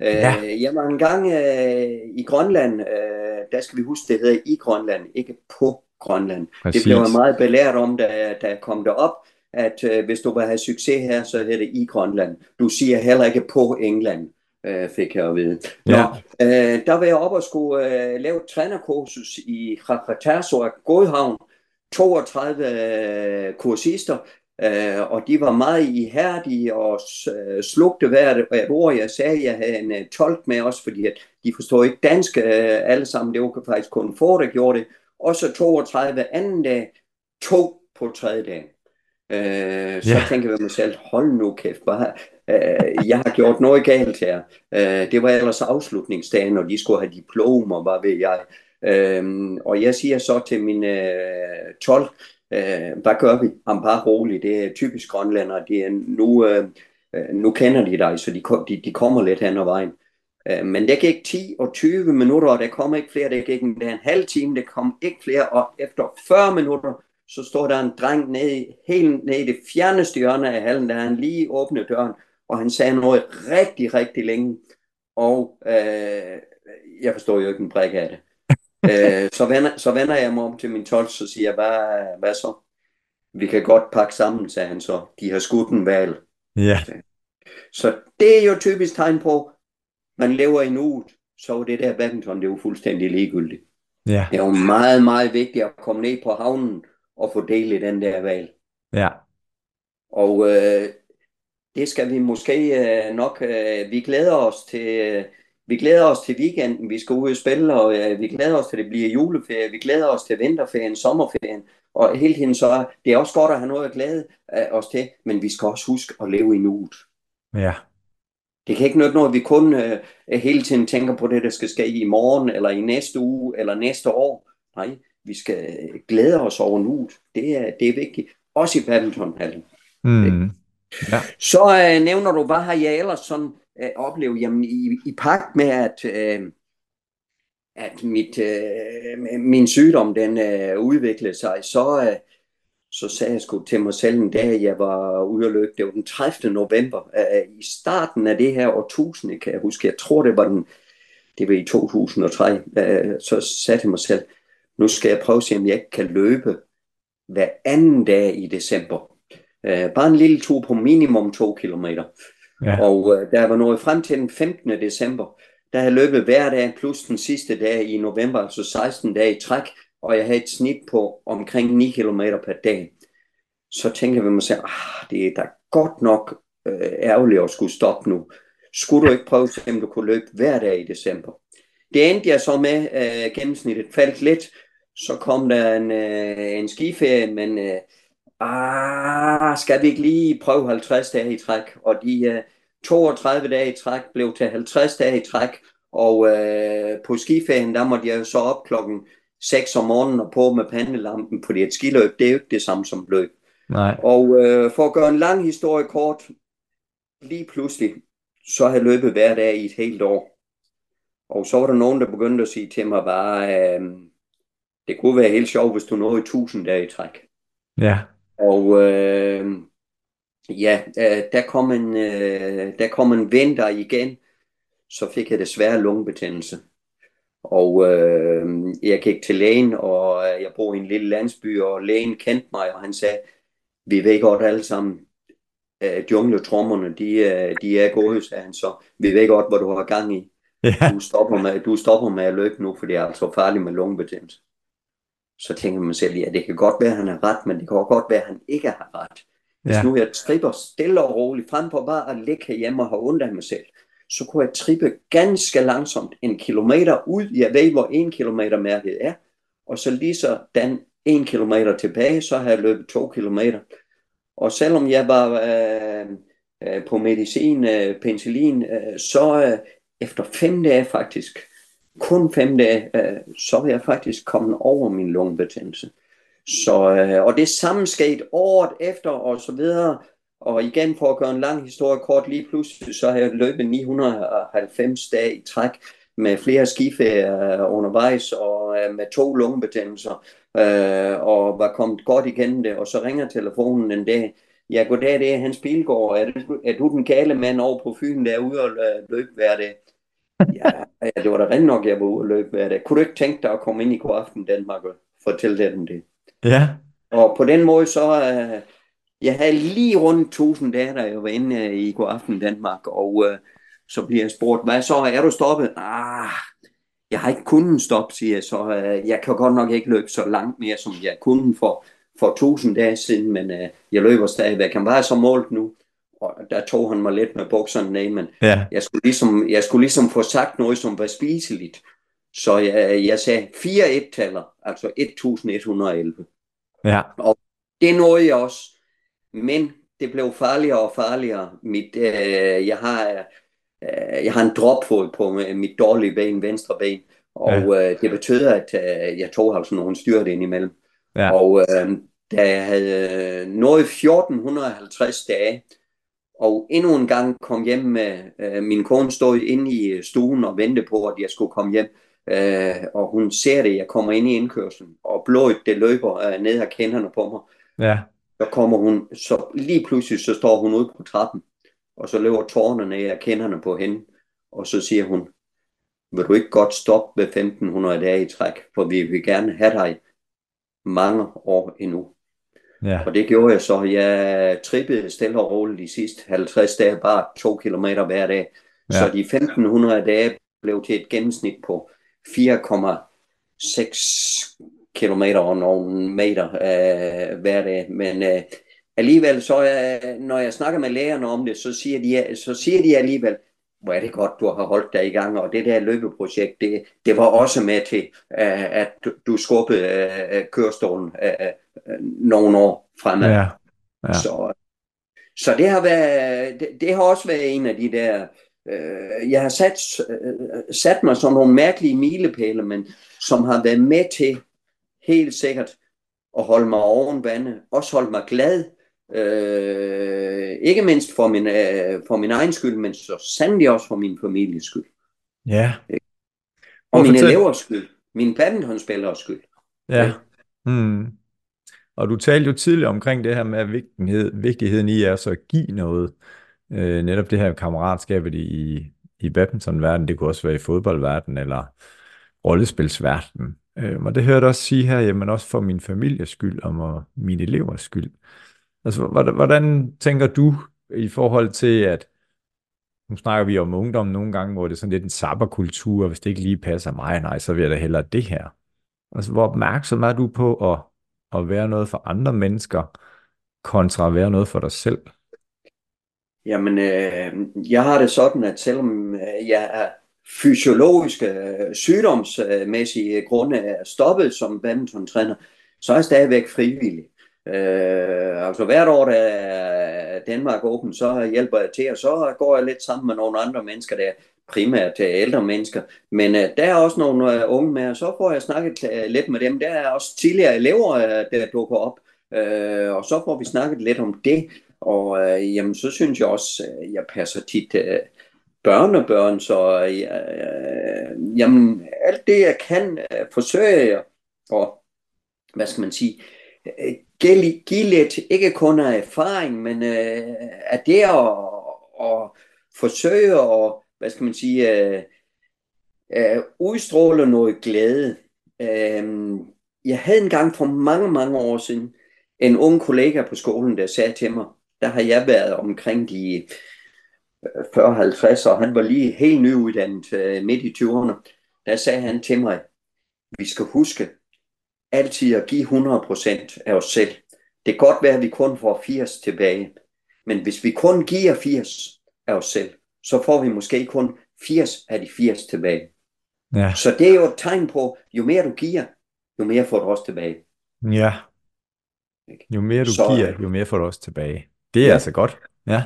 Speaker 2: Ja. Jeg var en gang uh, i Grønland, uh, der skal vi huske, det hedder i Grønland, ikke på Grønland. Præcis. Det blev jeg meget belært om, da, da jeg kom derop, at hvis du vil have succes her, så hedder det i Grønland. Du siger heller ikke på England, uh, fik jeg at vide.
Speaker 1: Ja. Nå,
Speaker 2: uh, der var jeg op og skulle uh, lave trænerkursus i Krakatarsor Godhavn. 32 kursister, Uh, og de var meget ihærdige og uh, slugte hvert et ord, jeg sagde. Jeg havde en uh, tolk med os, fordi at de forstår ikke dansk uh, alle sammen. Det var faktisk kun få, der gjorde det. Og så 32 anden dag, to på tredje dag. Uh, så yeah. tænker jeg mig selv, hold nu kæft, bare, øh, jeg har gjort noget galt her. Øh, det var ellers afslutningsdagen, og de skulle have diplomer, hvad ved jeg. Øh, og jeg siger så til min øh, tolk, Øh, hvad gør vi? Han bare rolig, Det er typisk grønlænder. Det er nu, øh, øh, nu kender de dig, så de, de, de kommer lidt hen ad vejen. Øh, men det gik 10 og 20 minutter, og der kom ikke flere. Det gik en, en halv time, der kom ikke flere. Og efter 40 minutter, så står der en dreng nede, helt nede i det fjerneste hjørne af hallen, der han lige åbnet døren, og han sagde noget rigtig, rigtig længe. Og øh, jeg forstår jo ikke en bræk af det [laughs] øh, så, vender, så vender jeg mig om til min tolk, så siger jeg, hvad, hvad så? Vi kan godt pakke sammen, sagde han så. De har skudt en valg.
Speaker 1: Ja.
Speaker 2: Så det er jo typisk tegn på, man lever i nuet, så det der badminton, det er jo fuldstændig ligegyldigt.
Speaker 1: Ja.
Speaker 2: Det er jo meget, meget vigtigt at komme ned på havnen og få del i den der valg.
Speaker 1: Ja.
Speaker 2: Og øh, det skal vi måske øh, nok, øh, vi glæder os til, øh, vi glæder os til weekenden, vi skal ud og spille, og øh, vi glæder os til, at det bliver juleferie, vi glæder os til vinterferien, sommerferien, og hele tiden så, det er også godt at have noget at glæde øh, os til, men vi skal også huske at leve i nuet.
Speaker 1: Ja.
Speaker 2: Det kan ikke nytte noget, at vi kun øh, hele tiden tænker på det, der skal ske i morgen, eller i næste uge, eller næste år. Nej, vi skal glæde os over nuet. Det er, det er vigtigt. Også i badmintonhallen.
Speaker 1: Mm. Ja.
Speaker 2: Så øh, nævner du, hvad har jeg ellers sådan øh, oplevet? jamen i, i pagt med, at, øh, at mit, øh, min sygdom den øh, udviklede sig, så, øh, så sagde jeg sgu til mig selv en dag, jeg var ude at løbe, det var den 30. november, øh, i starten af det her årtusinde, kan jeg huske, jeg tror det var den, det var i 2003, øh, så sagde jeg mig selv, nu skal jeg prøve at se, om jeg ikke kan løbe hver anden dag i december. Øh, bare en lille tur på minimum to kilometer.
Speaker 1: Ja.
Speaker 2: Og øh, der var nået frem til den 15. december, der havde jeg løbet hver dag, plus den sidste dag i november, altså 16 dage i træk, og jeg havde et snit på omkring 9 km per dag. Så tænker jeg ved mig selv, ah, det er da godt nok øh, ærgerligt at skulle stoppe nu. Skulle du ikke prøve at se, om du kunne løbe hver dag i december? Det endte jeg så med, øh, gennemsnittet faldt lidt, så kom der en, øh, en skiferie, men øh, ah, skal vi ikke lige prøve 50 dage i træk? Og de øh, 32 dage i træk blev til 50 dage i træk, og øh, på skiferien, der måtte jeg jo så op klokken 6 om morgenen og på med pandelampen, fordi et skiløb, det er jo ikke det samme som løb.
Speaker 1: Nej.
Speaker 2: Og øh, for at gøre en lang historie kort, lige pludselig, så har jeg løbet hver dag i et helt år. Og så var der nogen, der begyndte at sige til mig bare, øh, det kunne være helt sjovt, hvis du nåede 1000 dage i træk.
Speaker 1: Ja.
Speaker 2: Og øh, ja, øh, der, kom en, øh, der kom en vinter igen, så fik jeg desværre lungebetændelse. Og øh, jeg gik til lægen, og jeg bor i en lille landsby, og lægen kendte mig, og han sagde, vi ved godt alle sammen, at jungletrommerne, de, øh, de er gode, sagde han så. Vi ved godt, hvad du har gang i. Ja. Du, stopper med, du stopper med at løbe nu, for det er altså farligt med lungebetændelse. Så tænker man selv, ja, det kan godt være, at han har ret, men det kan også godt være, at han ikke har ret. Hvis ja. nu jeg tripper stille og roligt frem på bare at ligge hjemme og have ondt af mig selv, så kunne jeg trippe ganske langsomt en kilometer ud. Jeg ved, hvor en kilometer mærket er. Og så lige så den en kilometer tilbage, så har jeg løbet to kilometer. Og selvom jeg var øh, øh, på medicin, øh, penicillin, øh, så øh, efter fem dage faktisk, kun fem dage, øh, så var jeg faktisk kommet over min lungebetændelse. Så, øh, og det samme skete året efter og så videre. Og igen for at gøre en lang historie kort, lige pludselig så har jeg løbet 990 dage i træk med flere skiferier øh, undervejs og øh, med to lungebetændelser øh, og var kommet godt igennem det. Og så ringer telefonen en dag. Ja, goddag, det er Hans Pilgaard. Er, du, er du den gale mand over på Fyn, der er ude og øh, løbe hver dag? Ja, det var da rent nok, jeg var ude og løbe hver dag. Kunne du ikke tænke dig at komme ind i god aften Danmark og fortælle dem det?
Speaker 1: Ja.
Speaker 2: Og på den måde så, uh, jeg havde lige rundt 1000 dage, da jeg var inde uh, i God Aften Danmark, og uh, så bliver jeg spurgt, hvad så, er du stoppet? Ah, jeg har ikke kunnet stoppe, siger jeg, så uh, jeg kan godt nok ikke løbe så langt mere, som jeg kunne for, for 1000 dage siden, men uh, jeg løber stadigvæk. Han var så målt nu, og der tog han mig lidt med bukserne ned, men ja. jeg, skulle ligesom, jeg skulle ligesom få sagt noget, som var spiseligt. Så jeg, jeg sagde fire et-taller, altså 1111.
Speaker 1: Ja.
Speaker 2: Og det nåede jeg også, men det blev farligere og farligere. Mit, øh, jeg, har, øh, jeg har en dropfod på mit dårlige ben, venstre ben, og ja. øh, det betød, at øh, jeg tog altså nogle styrt ind imellem. Ja. Og øh, da jeg havde nået 1450 dage, og endnu en gang kom hjem med, øh, min kone stod inde i stuen og ventede på, at jeg skulle komme hjem, øh, og hun ser det, jeg kommer ind i indkørslen, og blodet det løber øh, ned af kenderne på mig.
Speaker 1: Ja.
Speaker 2: Så kommer hun, så lige pludselig så står hun ude på trappen, og så løber tårerne ned af kenderne på hende, og så siger hun, vil du ikke godt stoppe ved 1500 dage i træk, for vi vil gerne have dig mange år endnu.
Speaker 1: Ja.
Speaker 2: Og det gjorde jeg så. Jeg trippede stille og roligt de sidste 50 dage, bare to kilometer hver dag. Ja. Så de 1500 dage blev til et gennemsnit på 4,6 kilometer og nogle meter øh, hver dag. Men øh, alligevel, så øh, når jeg snakker med lægerne om det, så siger, de, så siger de alligevel, hvor er det godt, du har holdt dig i gang, og det der løbeprojekt, det, det var også med til, øh, at du, skubbede øh, kørestolen øh, nogle år fremad.
Speaker 1: Ja. Ja.
Speaker 2: Så, så det har været, det, det har også været en af de der øh, jeg har sat, øh, sat mig sådan nogle mærkelige milepæle, men som har været med til helt sikkert at holde mig oven vande, også holde mig glad, øh, ikke mindst for min, øh, for min egen skyld, men så sandelig også for min families skyld.
Speaker 1: Ja.
Speaker 2: Og mine elevers skyld, min badmintonspillers skyld.
Speaker 1: Ja. Mm. Og du talte jo tidligere omkring det her med vigtighed, vigtigheden i at så give noget øh, netop det her kammeratskabet i, i badmintonverdenen, det kunne også være i fodboldverdenen eller rollespilsverdenen. Øh, og det hørte også sige her, jamen også for min families skyld og for mine elevers skyld. Altså, hvordan, hvordan tænker du i forhold til, at nu snakker vi om ungdom nogle gange, hvor det er sådan lidt en sabberkultur, hvis det ikke lige passer mig, nej, så vil jeg da hellere det her. Altså, hvor opmærksom er du på at, at være noget for andre mennesker, kontra at være noget for dig selv?
Speaker 2: Jamen, øh, jeg har det sådan, at selvom øh, jeg er fysiologiske, øh, sygdomsmæssige grunde er stoppet som badmintontræner, så er jeg stadigvæk frivillig. Øh, altså hvert år, der er Danmark åben, så hjælper jeg til, og så går jeg lidt sammen med nogle andre mennesker der, primært til ældre mennesker. Men uh, der er også nogle uh, unge med, og så får jeg snakket uh, lidt med dem. Der er også tidligere elever, uh, der dukker op, uh, og så får vi snakket lidt om det. Og uh, jamen, så synes jeg også, uh, jeg passer tit uh, børnebørn, så uh, jamen, alt det jeg kan, uh, forsøger jeg, og hvad skal man sige, uh, give, give lidt, ikke kun af erfaring, men uh, af det at, at forsøge at hvad skal man sige, øh, øh, udstråler noget glæde. Øh, jeg havde engang for mange, mange år siden en ung kollega på skolen, der sagde til mig, der har jeg været omkring de øh, 40-50, og han var lige helt nyuddannet øh, midt i 20'erne. Der sagde han til mig, vi skal huske altid at give 100% af os selv. Det kan godt være, at vi kun får 80 tilbage, men hvis vi kun giver 80 af os selv, så får vi måske kun 80 af de 80 tilbage. Ja. Så det er jo et tegn på, jo mere du giver, jo mere får du også tilbage.
Speaker 1: Ja. Jo mere du så, giver, jo mere får du også tilbage. Det er ja. altså godt. Ja.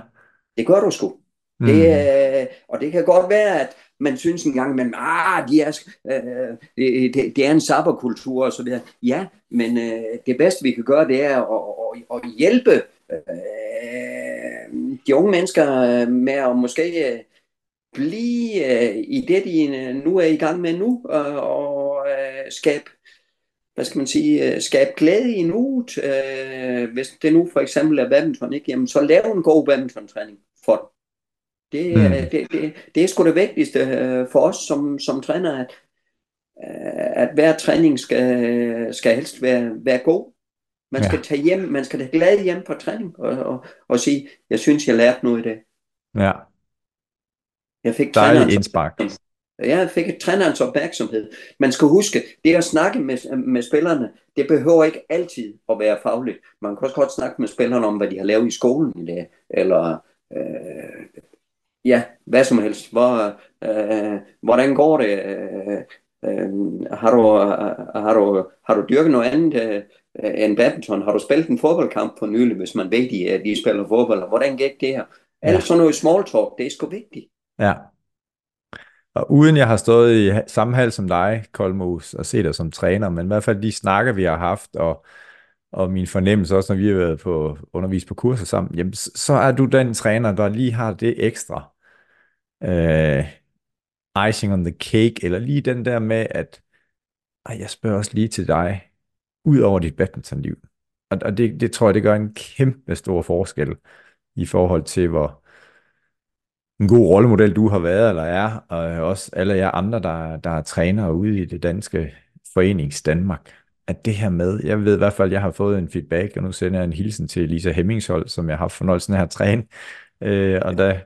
Speaker 2: Det gør du sgu. Mm. Det, øh, og det kan godt være, at man synes en gang, men ah, de er, øh, det, det, det er en sabberkultur og så videre. Ja, men øh, det bedste vi kan gøre, det er at, at, at hjælpe øh, de unge mennesker med at måske øh, blive øh, i det, de øh, nu er i gang med nu, øh, og øh, skabe hvad skal man sige, øh, skabe glæde i nuet. Øh, hvis det nu for eksempel er badminton, ikke? Jamen, så lav en god badminton-træning for dem. Det, mm. det, det, det er sgu det vigtigste øh, for os som, som træner, at, øh, at hver træning skal, skal helst være, være god. Man skal ja. tage hjem, man skal tage glad hjem fra træning og, og, og sige, jeg synes, jeg lærte noget i dag.
Speaker 1: Ja.
Speaker 2: Jeg fik
Speaker 1: Dejlig indspark.
Speaker 2: Jeg fik et trænerens opmærksomhed. Man skal huske, det at snakke med, med spillerne, det behøver ikke altid at være fagligt. Man kan også godt snakke med spillerne om, hvad de har lavet i skolen i dag, eller øh, ja, hvad som helst. Hvor, øh, hvordan går det? Øh, øh, har, du, har, du, har du dyrket noget andet øh, end badminton? Har du spillet en fodboldkamp på nylig, hvis man ved, at de spiller fodbold? Hvordan gik det her? Alt ja. sådan noget small talk, det er sgu vigtigt.
Speaker 1: Ja. Og uden jeg har stået i samme hal som dig, Kolmos, og set dig som træner, men i hvert fald de snakker, vi har haft, og, og min fornemmelse også, når vi har været på undervis på kurser sammen, jamen, så er du den træner, der lige har det ekstra øh, icing on the cake, eller lige den der med, at ej, jeg spørger også lige til dig, ud over dit badmintonliv. Og, og det, det tror jeg, det gør en kæmpe stor forskel i forhold til, hvor en god rollemodel du har været eller er, og også alle jer andre, der, der er trænere ude i det danske forenings Danmark, at det her med, jeg ved i hvert fald, at jeg har fået en feedback, og nu sender jeg en hilsen til Lisa Hemmingshold, som jeg har haft fornøjelsen af at træne, øh, og da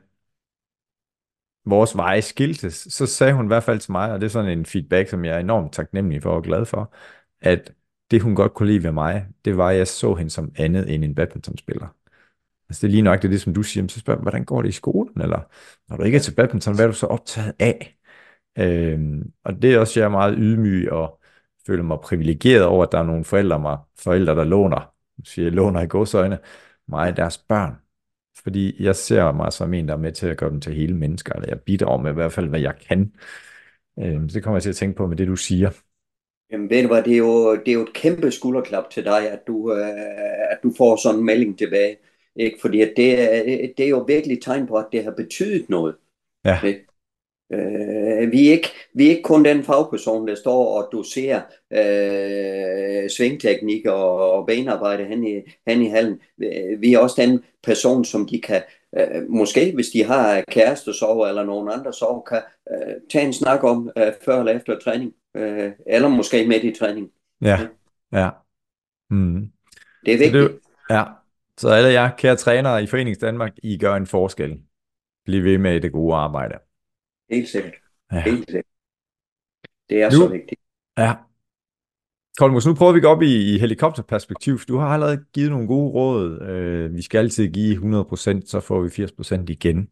Speaker 1: vores veje skiltes, så sagde hun i hvert fald til mig, og det er sådan en feedback, som jeg er enormt taknemmelig for og glad for, at det hun godt kunne lide ved mig, det var, at jeg så hende som andet end en badmintonspiller. Altså det er lige nok det, det som du siger, så spørger hvordan går det i skolen? Eller når du ikke er til badminton, hvad er du så optaget af? Øhm, og det er også, jeg er meget ydmyg og føler mig privilegeret over, at der er nogle forældre, mig, forældre der låner, siger jeg låner i godsøjne, mig deres børn. Fordi jeg ser mig som en, der er med til at gøre dem til hele mennesker, eller jeg bidrager med i hvert fald, hvad jeg kan. Så det kommer jeg til at tænke på med det, du siger.
Speaker 2: Jamen ved du hvad, det er jo, det er jo et kæmpe skulderklap til dig, at du, øh, at du får sådan en melding tilbage. Ikke? Fordi at det, er, det er jo virkelig tegn på, at det har betydet noget.
Speaker 1: Ja. Ikke?
Speaker 2: Øh, vi, er ikke, vi er ikke kun den fagperson, der står og doserer øh, svingteknik og, og benarbejde hen i, hen i hallen. Vi er også den person, som de kan, øh, måske hvis de har kæreste sove eller nogen andre sove, kan øh, tage en snak om øh, før eller efter træning. Øh, eller måske midt i træning.
Speaker 1: Ja, ja. Mm.
Speaker 2: Det er vigtigt.
Speaker 1: Det, ja, så alle jer kære trænere i Forenings Danmark, I gør en forskel. blive ved med det gode arbejde.
Speaker 2: Helt sikkert. Ja. Helt sikkert. Det er nu, så vigtigt.
Speaker 1: Ja. Kolmus, nu prøver vi at gå op i, i helikopterperspektiv, du har allerede givet nogle gode råd. Øh, vi skal altid give 100%, så får vi 80% igen.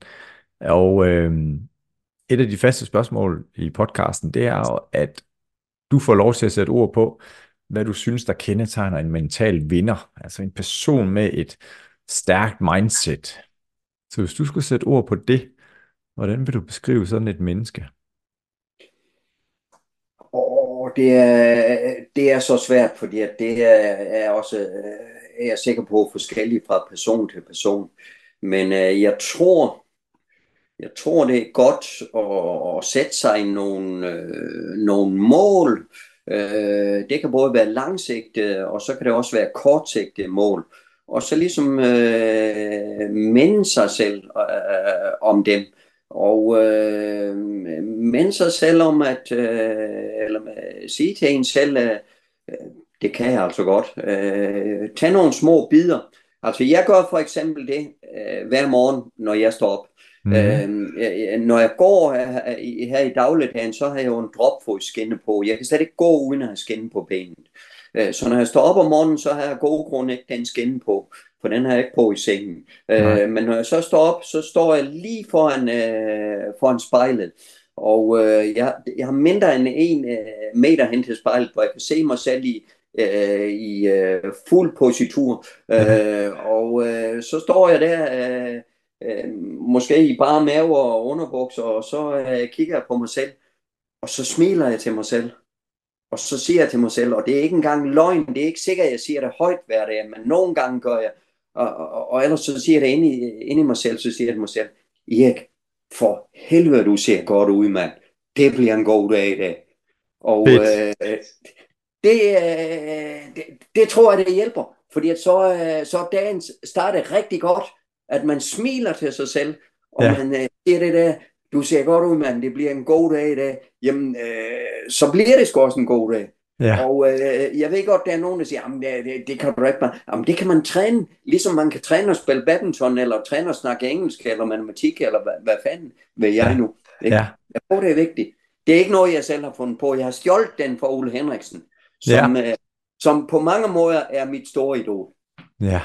Speaker 1: Og øh, et af de faste spørgsmål i podcasten, det er at du får lov til at sætte ord på, hvad du synes, der kendetegner en mental vinder. Altså en person med et stærkt mindset. Så hvis du skulle sætte ord på det, hvordan vil du beskrive sådan et menneske?
Speaker 2: Åh, det, er, det er så svært, fordi at det er, er også øh, er jeg sikker på forskelligt fra person til person. Men øh, jeg tror, jeg tror, det er godt at, at sætte sig nogle, øh, nogle mål. Øh, det kan både være langsigtede, og så kan det også være kortsigtede mål. Og så ligesom øh, minde sig selv øh, om dem. Og øh, minde sig selv om at, øh, eller sige til en selv, øh, det kan jeg altså godt. Øh, tag nogle små bidder. Altså jeg gør for eksempel det øh, hver morgen, når jeg står op. Mm. Øh, når jeg går her, her i dagligdagen, så har jeg jo en dropfodskinne på. Jeg kan slet ikke gå uden at have skinne på benet. Øh, så når jeg står op om morgenen, så har jeg god grund ikke den skinne på, for den har jeg ikke på i sengen. Øh, men når jeg så står op, så står jeg lige foran, øh, foran spejlet. Og øh, jeg, jeg har mindre end en øh, meter hen til spejlet, hvor jeg kan se mig selv i, øh, i øh, fuld positur. Øh, og øh, så står jeg der... Øh, øh, måske i bare mave og underbukser, og så øh, kigger jeg på mig selv, og så smiler jeg til mig selv. Og så siger jeg til mig selv, og det er ikke engang løgn, det er ikke sikkert, at jeg siger det højt hver dag, men nogle gange gør jeg, og, og, og ellers så siger jeg det inde i, inde i mig selv, så siger jeg til mig selv, Erik, for helvede, du ser godt ud, mand. Det bliver en god dag i dag. Og øh, det, øh, det, det tror jeg, det hjælper. Fordi at så, øh, så dagen starter rigtig godt at man smiler til sig selv, og ja. man øh, siger det der, du ser godt ud, mand, det bliver en god dag i dag, jamen, øh, så bliver det sgu også en god dag. Ja. Og øh, jeg ved godt, der er nogen, der siger, jamen, det, det, kan du ikke bare. Jamen, det kan man træne, ligesom man kan træne at spille badminton, eller træne at snakke engelsk, eller matematik, eller hvad, hvad fanden vil jeg nu. Ikke? Ja. Jeg tror, det er vigtigt. Det er ikke noget, jeg selv har fundet på. Jeg har stjålet den fra Ole Henriksen, som, ja. øh, som på mange måder er mit store idol.
Speaker 1: Ja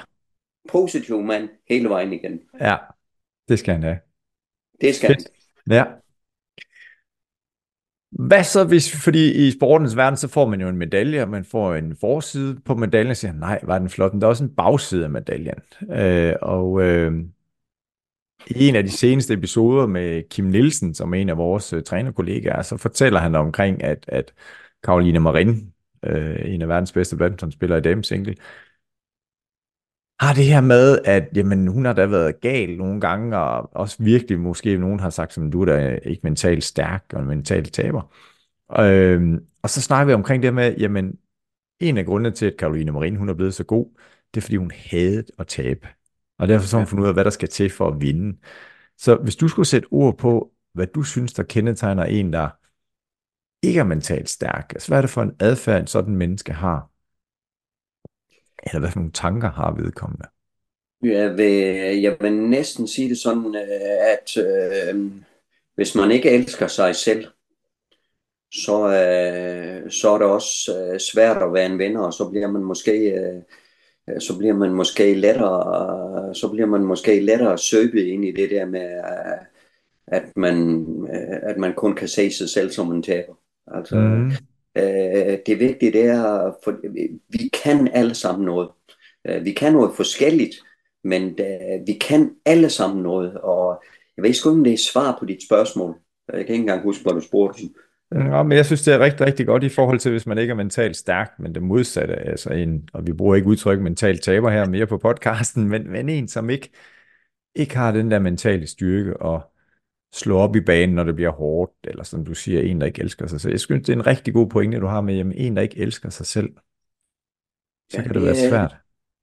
Speaker 2: positiv mand hele vejen igen.
Speaker 1: Ja, det skal han have.
Speaker 2: Det skal Fedt.
Speaker 1: han. Ja. Hvad så hvis, fordi i sportens verden, så får man jo en medalje, og man får en forside på medaljen, og siger, nej, var den flot, men der er også en bagside af medaljen. Øh, og øh, i en af de seneste episoder med Kim Nielsen, som er en af vores øh, trænerkollegaer, så fortæller han omkring, at, at Karoline Marin, øh, en af verdens bedste badmintonspillere i damesingle, har det her med, at jamen, hun har da været gal nogle gange, og også virkelig måske nogen har sagt, at du er da ikke mentalt stærk og mentalt taber. Øhm, og så snakker vi omkring det med, jamen, en af grundene til, at Karoline Marin hun er blevet så god, det er, fordi hun havde at tabe. Og derfor så har hun fundet ud af, hvad der skal til for at vinde. Så hvis du skulle sætte ord på, hvad du synes, der kendetegner en, der ikke er mentalt stærk, altså hvad er det for en adfærd, en sådan menneske har? Eller hvad for nogle tanker har vedkommende?
Speaker 2: Jeg vil, jeg vil næsten sige det sådan, øh, at øh, hvis man ikke elsker sig selv, så, øh, så er det også øh, svært at være en venner, og så bliver man måske øh, så bliver man måske lettere så bliver man måske lettere søbet ind i det der med øh, at man at man kun kan se sig selv som en taber. Altså mm. Øh, det vigtige det er, for vi kan alle sammen noget. Øh, vi kan noget forskelligt, men øh, vi kan alle sammen noget, og jeg ved ikke om det er svar på dit spørgsmål. Jeg kan ikke engang huske, hvad du spurgte.
Speaker 1: Ja, øh. men jeg synes, det er rigtig, rigtig godt i forhold til, hvis man ikke er mentalt stærk, men det modsatte, altså en, og vi bruger ikke udtryk mentalt taber her mere på podcasten, men, men en, som ikke, ikke har den der mentale styrke, og slå op i banen, når det bliver hårdt, eller som du siger, en, der ikke elsker sig selv. Jeg synes, det er en rigtig god pointe, du har med, jamen, en, der ikke elsker sig selv, så ja, kan det, det være svært.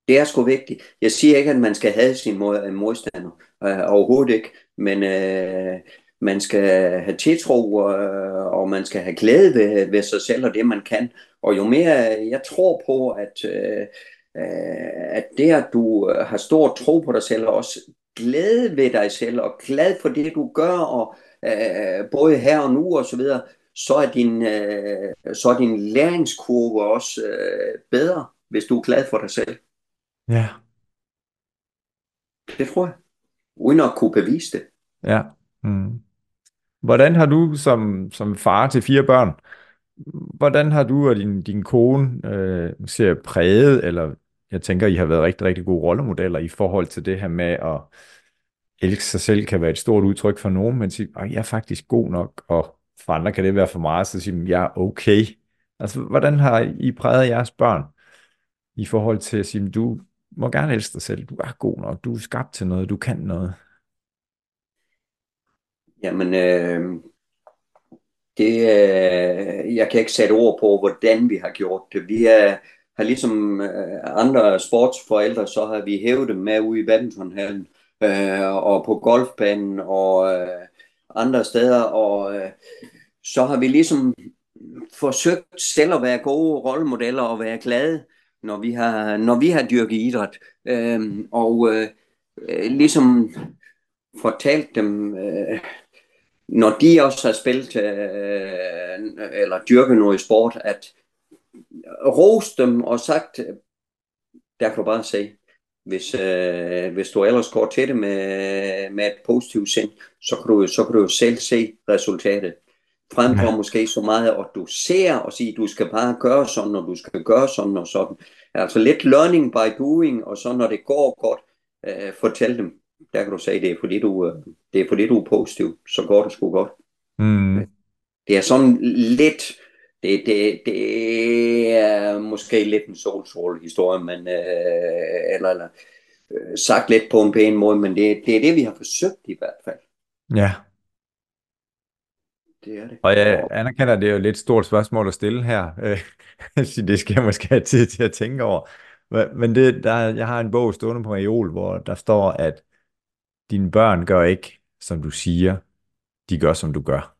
Speaker 2: Det er sgu vigtigt. Jeg siger ikke, at man skal have sin modstander, øh, overhovedet ikke, men øh, man skal have tiltro, øh, og man skal have glæde ved, ved sig selv og det, man kan. Og jo mere jeg tror på, at, øh, at det, at du har stor tro på dig selv, og også glæde ved dig selv, og glad for det, du gør, og øh, både her og nu og så videre, så er din, øh, så er din læringskurve også øh, bedre, hvis du er glad for dig selv.
Speaker 1: Ja.
Speaker 2: Det tror jeg. Uden at kunne bevise det.
Speaker 1: Ja. Mm. Hvordan har du som, som far til fire børn, hvordan har du og din, din kone øh, ser præget, eller jeg tænker, I har været rigtig, rigtig gode rollemodeller i forhold til det her med at elske sig selv kan være et stort udtryk for nogen, men sige, jeg er faktisk god nok, og for andre kan det være for meget, så sige, jeg er okay. Altså, hvordan har I præget jeres børn i forhold til at sige, du må gerne elske dig selv, du er god nok, du er skabt til noget, du kan noget?
Speaker 2: Jamen, øh, det, øh, jeg kan ikke sætte ord på, hvordan vi har gjort det. Vi er, har ligesom øh, andre sportsforældre, så har vi hævet dem med ude i badmintonhallen øh, og på golfbanen og øh, andre steder, og øh, så har vi ligesom forsøgt selv at være gode rollemodeller og være glade, når vi har, når vi har dyrket idræt. Øh, og øh, ligesom fortalt dem, øh, når de også har spillet øh, eller dyrket noget sport, at rost dem og sagt, der kan du bare se, hvis, øh, hvis du ellers går til det med, med et positivt sind, så kan, du, så kan du jo selv se resultatet. Frem for ja. måske så meget, at du ser og siger, du skal bare gøre sådan, og du skal gøre sådan og sådan. Altså lidt learning by doing, og så når det går godt, øh, fortæl dem, der kan du sige, det er fordi du, øh, det er fordi du er positiv, så går det sgu godt.
Speaker 1: Mm.
Speaker 2: Det er sådan lidt, det, det, det er måske lidt en solstråle historie, men, øh, eller, eller øh, sagt lidt på en pæn måde, men det, det er det, vi har forsøgt i hvert fald.
Speaker 1: Ja.
Speaker 2: Det er det.
Speaker 1: Og jeg anerkender, at det er jo lidt stort spørgsmål at stille her. [laughs] det skal jeg måske have tid til at tænke over. Men det, der, jeg har en bog stående på Majol, hvor der står, at dine børn gør ikke, som du siger, de gør, som du gør.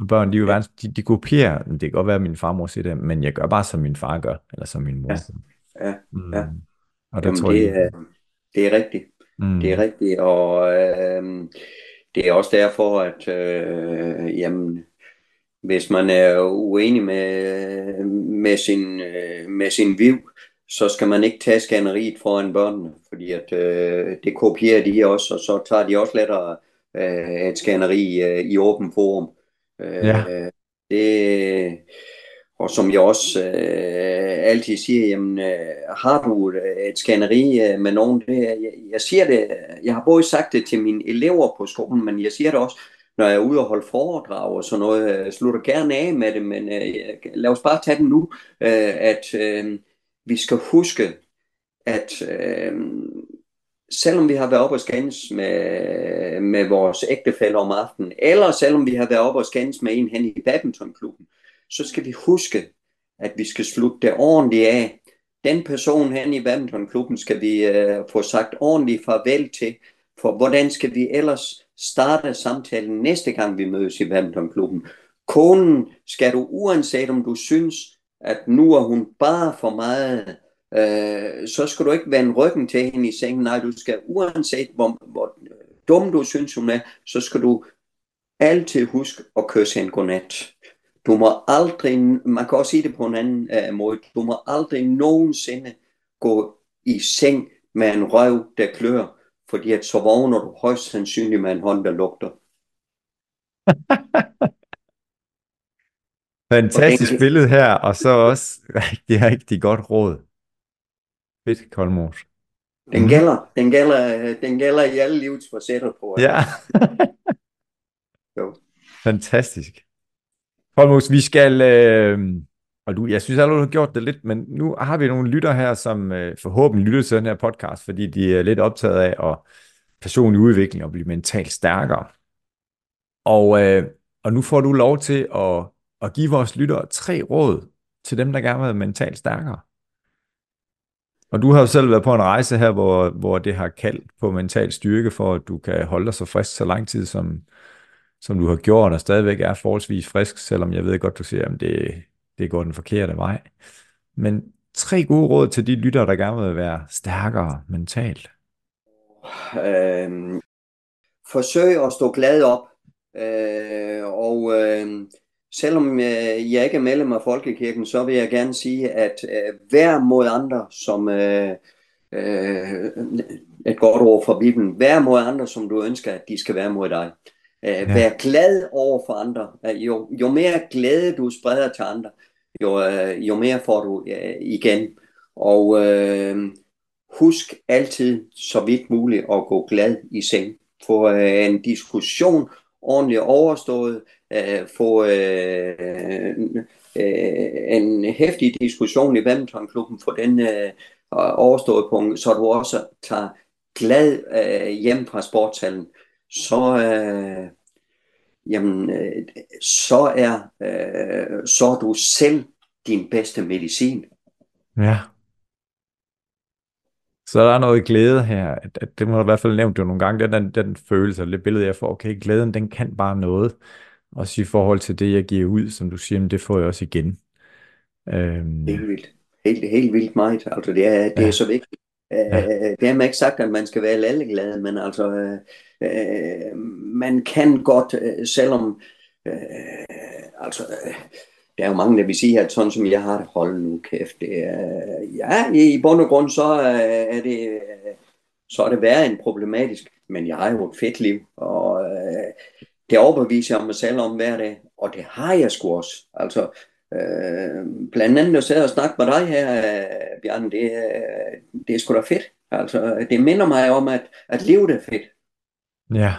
Speaker 1: Og børn, de, er jo ja. de, de kopierer, det kan godt være, at min farmor siger det, men jeg gør bare, som min far gør, eller som min mor.
Speaker 2: Ja, ja.
Speaker 1: Mm.
Speaker 2: ja.
Speaker 1: Og der
Speaker 2: Jamen,
Speaker 1: tror
Speaker 2: det,
Speaker 1: jeg,
Speaker 2: er, det er rigtigt.
Speaker 1: mm.
Speaker 2: Det er rigtigt, og øh, det er også derfor, at øh, jamen, hvis man er uenig med, med, sin, øh, med sin viv, så skal man ikke tage skanneriet foran børnene, fordi at, øh, det kopierer de også, og så tager de også lettere øh, et skanneri øh, i åben forum. Øh,
Speaker 1: Ja.
Speaker 2: det, og som jeg også øh, altid siger, jamen, øh, har du et, et skanneri øh, med nogen, det, jeg, jeg siger det, jeg har både sagt det til mine elever på skolen, men jeg siger det også, når jeg er ude og holde foredrag og sådan noget, øh, slutter gerne af med det, men øh, lad os bare tage den nu, øh, at øh, vi skal huske, at øh, selvom vi har været oppe og skændes med, med vores ægtefælle om aftenen, eller selvom vi har været oppe og skændes med en hen i badmintonklubben, så skal vi huske, at vi skal slutte det ordentligt af. Den person hen i badmintonklubben skal vi øh, få sagt ordentligt farvel til, for hvordan skal vi ellers starte samtalen næste gang vi mødes i badmintonklubben. Konen skal du, uanset om du synes, at nu er hun bare for meget, øh, så skal du ikke vende ryggen til hende i sengen. Nej, du skal uanset hvor, hvor dum du synes hun er, så skal du altid huske at kysse hende godnat. Du må aldrig, man kan også sige det på en anden uh, måde, du må aldrig nogensinde gå i seng med en røv, der klør, fordi at så vågner du højst sandsynligt med en hånd, der lugter. [laughs]
Speaker 1: Fantastisk billede her, og så også rigtig, rigtig godt råd. Fedt, Kolmos.
Speaker 2: Den gælder, den gælder, den gælder i alle livets facetter, tror jeg.
Speaker 1: Ja.
Speaker 2: Jo.
Speaker 1: Fantastisk. Kolmos, vi skal, øh, og du, jeg synes allerede, du har gjort det lidt, men nu har vi nogle lytter her, som øh, forhåbentlig lytter til den her podcast, fordi de er lidt optaget af at personlig udvikling og blive mentalt stærkere. Og, øh, og nu får du lov til at, at give vores lyttere tre råd til dem, der gerne vil være mentalt stærkere. Og du har jo selv været på en rejse her, hvor, hvor det har kaldt på mental styrke, for at du kan holde dig så frisk så lang tid, som, som du har gjort, og stadigvæk er forholdsvis frisk, selvom jeg ved godt, du siger, at det, det går den forkerte vej. Men tre gode råd til de lyttere, der gerne vil være stærkere mentalt.
Speaker 2: Øhm, forsøg at stå glad op. Øh, og øh, selvom øh, jeg ikke er medlem af Folkekirken, så vil jeg gerne sige, at øh, vær mod andre, som øh, øh, et godt ord fra Bibelen, vær mod andre, som du ønsker, at de skal være mod dig. Øh, ja. Vær glad over for andre. Øh, jo, jo mere glæde du spreder til andre, jo, øh, jo mere får du øh, igen. Og øh, husk altid så vidt muligt at gå glad i seng. Få øh, en diskussion ordentligt overstået, øh, få øh, øh, en hæftig diskussion i badmintonklubben, få den øh, overstået på, så du også tager glad øh, hjem fra sportshallen, så, øh, jamen, øh, så, er, øh, så er du selv din bedste medicin.
Speaker 1: Ja. Så der er noget glæde her. At, det må du i hvert fald nævnt jo nogle gange, den, den følelse, det billede jeg får, okay, glæden den kan bare noget. Også i forhold til det, jeg giver ud, som du siger, men det får jeg også igen.
Speaker 2: Øhm... Helt vildt. Helt, helt vildt meget. Altså, det er, det ja. er så vigtigt. Ja. Øh, det har man ikke sagt, at man skal være lalleglad, men altså, øh, øh, man kan godt, øh, selvom, øh, altså, øh, der er jo mange, der vil sige, at sådan som jeg har det, hold nu kæft, det er, ja, i bund og grund, så er det, så er det værre end problematisk, men jeg har jo et fedt liv, og øh, det overbeviser jeg mig selv om hver dag, og det har jeg sgu også. Altså, øh, blandt andet at sidde og snakke med dig her, øh, Bjørn, det, øh, det er sgu da fedt. Altså, det minder mig om, at, at livet er fedt.
Speaker 1: Ja.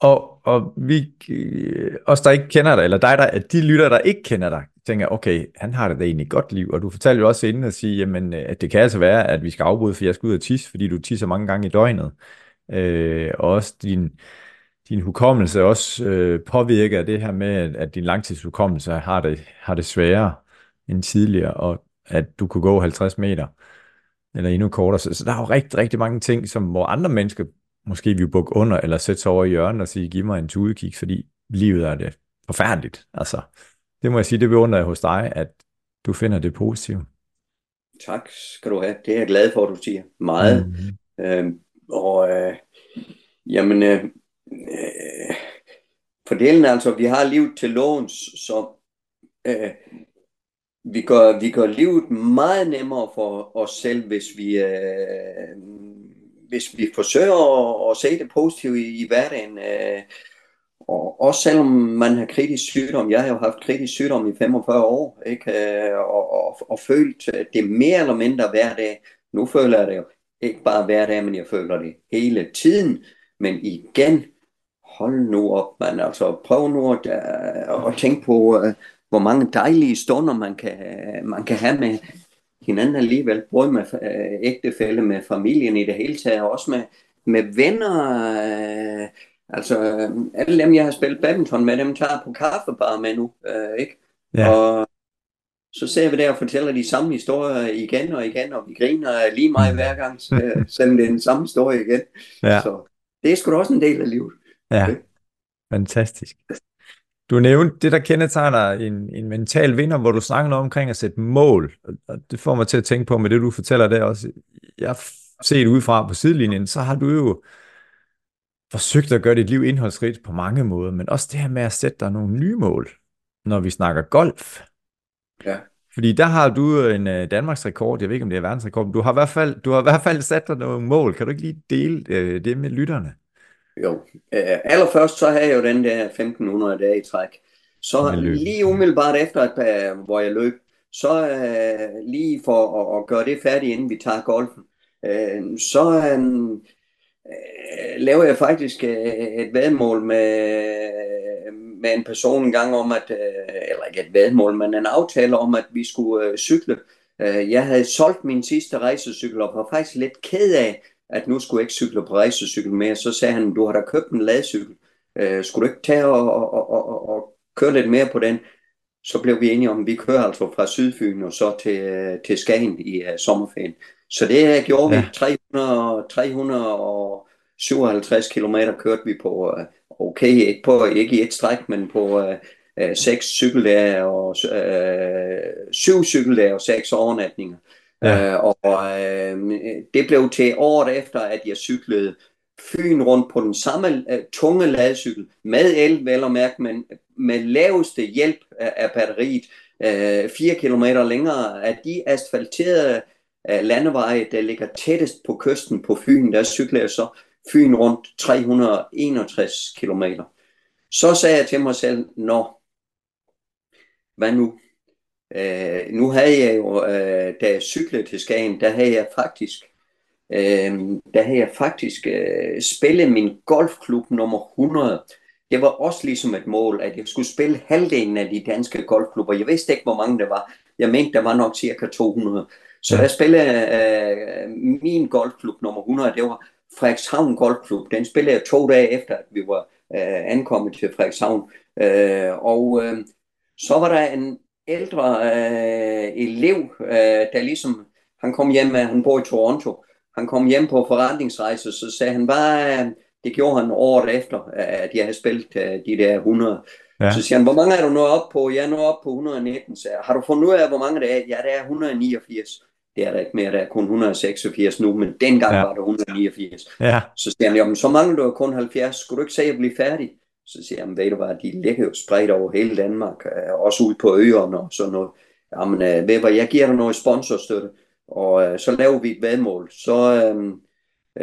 Speaker 1: Og, og vi, øh, os der ikke kender dig, eller dig, der, de lytter, der ikke kender dig, tænker, okay, han har det da egentlig godt liv, og du fortalte jo også inden at sige, jamen, øh, at det kan altså være, at vi skal afbryde, for jeg skal ud og tisse, fordi du tisser mange gange i døgnet. Øh, og også din, din hukommelse også øh, påvirker af det her med, at, din langtidshukommelse har det, har det sværere end tidligere, og at du kunne gå 50 meter, eller endnu kortere. Så, så der er jo rigtig, rigtig mange ting, som hvor andre mennesker måske vil bukke under, eller sætte sig over i hjørnet og sige, giv mig en tudekig, fordi livet er det forfærdeligt. Altså, det må jeg sige, det beundrer jeg hos dig, at du finder det positivt.
Speaker 2: Tak skal du have. Det er jeg glad for, at du siger. Meget. Mm-hmm. Øhm, og øh, jamen, øh, øh, fordelen altså, vi har livet til låns, så øh, vi, gør, vi gør livet meget nemmere for os selv, hvis vi, øh, hvis vi forsøger at, at se det positive i, i hverdagen. Øh, og også selvom man har kritisk sygdom, jeg har jo haft kritisk sygdom i 45 år, ikke? Øh, og, og, og følt det mere eller mindre hver dag. Nu føler jeg det jo ikke bare hver dag, men jeg føler det hele tiden. Men igen, hold nu op, man. Altså, prøv nu at, uh, at tænke på, uh, hvor mange dejlige stunder man kan, man kan have med hinanden alligevel, både med uh, ægtefælde, med familien i det hele taget, og også med, med venner. Uh, altså, alle dem, jeg har spillet badminton med, dem tager på kaffebar med nu, uh, ikke? Ja. Og så ser vi der og fortæller de samme historier igen og igen, og vi griner lige meget hver gang, selvom det er den samme historie igen. Ja. Så det er sgu da også en del af livet.
Speaker 1: Ja, okay. fantastisk. Du nævnte det, der kendetegner en, en mental vinder, hvor du snakker noget omkring at sætte mål. Og det får mig til at tænke på med det, du fortæller der også. Jeg set udefra på sidelinjen, så har du jo forsøgt at gøre dit liv indholdsrigt på mange måder, men også det her med at sætte dig nogle nye mål, når vi snakker golf. Ja. Fordi der har du en uh, Danmarks rekord, jeg ved ikke om det er verdensrekord, men du har i hvert fald, du har i hvert fald sat dig nogle mål. Kan du ikke lige dele uh, det med lytterne?
Speaker 2: Jo, uh, allerførst så havde jeg jo den der 1500 dage i træk. Så lige umiddelbart efter, at, uh, hvor jeg løb, så uh, lige for at, at gøre det færdigt, inden vi tager golfen, uh, så uh, uh, laver jeg faktisk uh, et vedmål med, med en person en gang om, at, eller ikke et vedmål, men en aftale om, at vi skulle cykle. Jeg havde solgt min sidste rejsecykel og var faktisk lidt ked af, at nu skulle jeg ikke cykle på rejsecykel mere. Så sagde han, du har da købt en ladcykel. Øh, skulle du ikke tage og, og, og, og køre lidt mere på den? Så blev vi enige om, at vi kører altså fra Sydfyn og så til, til Skagen i uh, sommerferien. Så det gjorde ja. vi. 300, 357 km kørte vi på, uh, okay, ikke, på, ikke i et stræk, men på uh, uh, seks cykeldage og uh, syv cykeldage og seks overnatninger. Ja. Øh, og øh, øh, det blev til året efter, at jeg cyklede Fyn rundt på den samme øh, tunge ladcykel, med el vel og mærke, men med laveste hjælp af, af batteriet, øh, 4 km længere, af de asfalterede øh, landeveje, der ligger tættest på kysten på Fyn, der cykler jeg så Fyn rundt 361 km. Så sagde jeg til mig selv, nå, hvad nu? Uh, nu havde jeg jo, uh, da jeg cyklede til Skagen, der havde jeg faktisk øh, der havde jeg faktisk øh, spillet min golfklub nummer 100. Det var også ligesom et mål, at jeg skulle spille halvdelen af de danske golfklubber. Jeg vidste ikke, hvor mange der var. Jeg mente, der var nok cirka 200. Så der spillede øh, min golfklub nummer 100, det var Frederikshavn Golfklub. Den spillede jeg to dage efter, at vi var øh, ankommet til Frederikshavn. Øh, og øh, så var der en ældre øh, elev, øh, der ligesom, han kom hjem, han bor i Toronto, han kom hjem på forretningsrejse, så sagde han bare, det gjorde han året efter, at jeg havde spillet øh, de der 100. Ja. Så siger han, hvor mange er du nået op på? Jeg er nået op på 119. Så har du fundet ud af, hvor mange det er? Ja, det er 189. Det er der ikke mere, der er kun 186 nu, men dengang ja. var det 189. Ja. Så siger han, jamen så mangler du kun 70. Skulle du ikke se at blive færdig? Så siger han, ved du hvad, de ligger jo spredt over hele Danmark, øh, også ud på øerne og sådan noget. Jamen, øh, ved hvad, jeg giver dig noget sponsorstøtte og øh, så laver vi et vedmål, så, øh,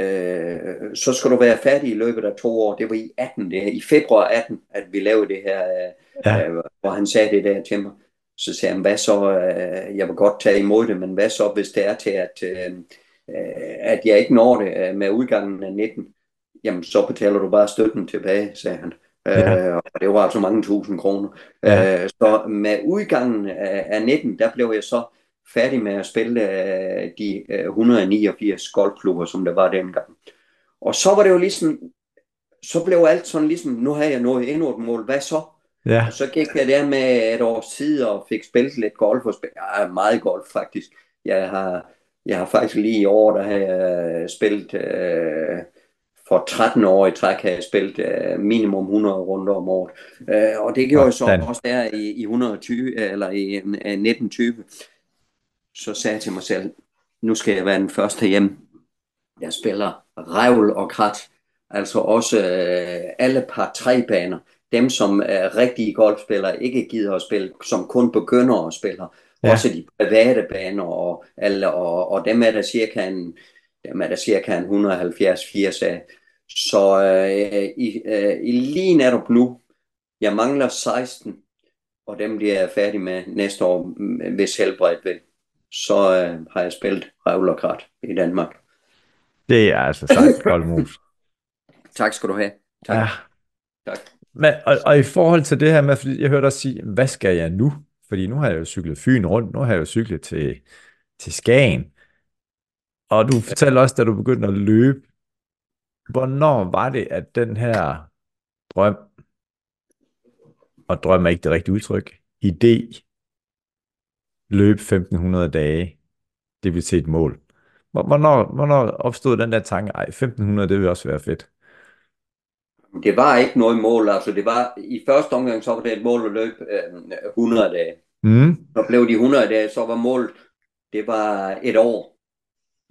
Speaker 2: øh, så skal du være færdig i løbet af to år. Det var i 18, det her, i februar 18, at vi lavede det her, øh, ja. øh, hvor han sagde det der til mig. Så sagde han, hvad så, øh, jeg vil godt tage imod det, men hvad så, hvis det er til, at, øh, at jeg ikke når det med udgangen af 19? Jamen, så betaler du bare støtten tilbage, sagde han. Ja. Øh, og det var altså mange tusind kroner. Ja. Øh, så med udgangen af, af 19, der blev jeg så færdig med at spille uh, de uh, 189 golfklubber, som der var dengang. Og så var det jo ligesom, så blev alt sådan ligesom, nu har jeg nået endnu et mål, hvad så? Ja. Og så gik jeg der med et års tid og fik spillet lidt golf og spillet, ja, meget golf faktisk. Jeg har, jeg har faktisk lige i år, der har jeg spillet, uh, for 13 år i træk har jeg spillet uh, minimum 100 runder om året. Uh, og det gjorde jeg så også der i, i 120, eller i uh, 1920 så sagde jeg til mig selv, nu skal jeg være den første hjem. Jeg spiller revl og krat, altså også øh, alle par tre baner. Dem, som er rigtige golfspillere, ikke gider at spille, som kun begynder at spille. Ja. Også de private baner, og, alle, og, og dem er der cirka en, dem er der cirka en 170-80 af. Så øh, i, øh, i lige netop nu, jeg mangler 16, og dem bliver jeg færdig med næste år, hvis helbredt vil så øh, har jeg spillet revl og krat i Danmark.
Speaker 1: Det er altså sagt, Koldmus. [laughs]
Speaker 2: tak skal du have. Tak. Ja. tak.
Speaker 1: Men, og, og i forhold til det her med, fordi jeg hørte dig sige, hvad skal jeg nu? Fordi nu har jeg jo cyklet Fyn rundt, nu har jeg jo cyklet til, til Skagen. Og du fortalte også, da du begyndte at løbe, hvornår var det, at den her drøm, og drøm er ikke det rigtige udtryk, idé løbe 1500 dage, det vil sige et mål. Hvornår, hvornår opstod den der tanke, ej, 1500, det vil også være fedt?
Speaker 2: Det var ikke noget mål, altså det var, i første omgang, så var det et mål at løbe øh, 100 dage. Mm. Så blev de 100 dage, så var målet, det var et år.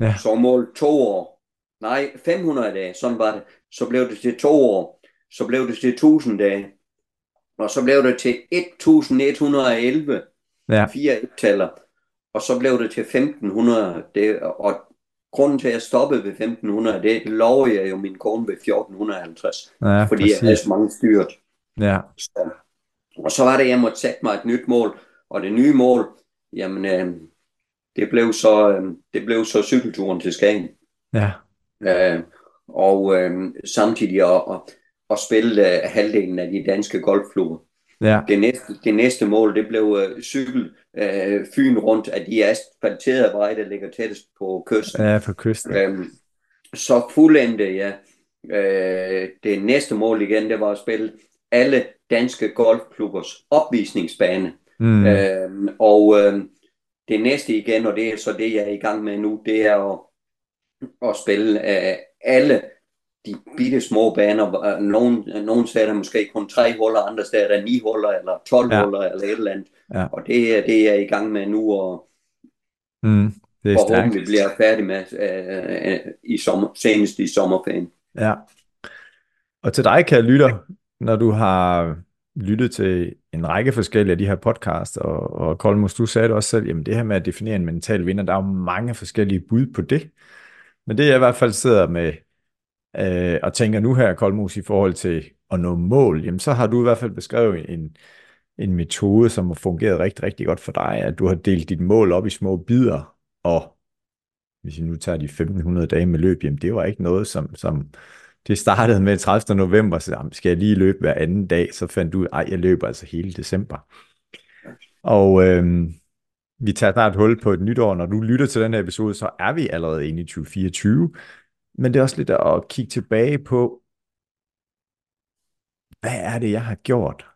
Speaker 2: Ja. Så mål to år. Nej, 500 dage, sådan var det. Så blev det til to år. Så blev det til 1000 dage. Og så blev det til 1111 ja. fire taller og så blev det til 1500, det, og grunden til at jeg stoppede ved 1500, det lover jeg jo min kone ved 1450, ja, fordi præcis. jeg havde så mange styrt. Ja. Så, og så var det, at jeg måtte sætte mig et nyt mål, og det nye mål, jamen, øh, det blev så, øh, det blev så cykelturen til Skagen. Ja. Øh, og øh, samtidig at, at, at spille øh, halvdelen af de danske golfklubber. Ja. Det, næste, det næste mål, det blev uh, cykel uh, Fyn rundt af de asfalterede veje, der ligger tættest på kysten.
Speaker 1: Ja, på kysten.
Speaker 2: Um, så fuldendte ja. Uh, det næste mål igen, det var at spille alle danske golfklubbers opvisningsbane. Mm. Uh, og uh, det næste igen, og det er så det, jeg er i gang med nu, det er at, at spille uh, alle de bitte små baner. Nogle, nogle steder er der måske kun tre huller, andre steder er ni huller, eller 12 ja. huller, eller et eller andet. Ja. Og det er det, jeg er i gang med nu. Og,
Speaker 1: mm.
Speaker 2: det er forhåbentlig bliver færdig med øh, i sommer, senest i sommerferien.
Speaker 1: Ja. Og til dig, kan lytter, når du har lyttet til en række forskellige af de her podcasts, og, og Kolmus, du sagde det også selv, jamen det her med at definere en mental vinder, der er jo mange forskellige bud på det. Men det jeg i hvert fald sidder med øh, og tænker nu her, Kolmus, i forhold til at nå mål, jamen så har du i hvert fald beskrevet en, en metode, som har fungeret rigtig, rigtig godt for dig, at du har delt dit mål op i små bidder, og hvis vi nu tager de 1500 dage med løb, jamen det var ikke noget, som, som det startede med 30. november, så jamen, skal jeg lige løbe hver anden dag, så fandt du ej, jeg løber altså hele december. Og øhm, vi tager snart hul på et nytår. Når du lytter til den her episode, så er vi allerede inde i 2024. Men det er også lidt at kigge tilbage på, hvad er det, jeg har gjort?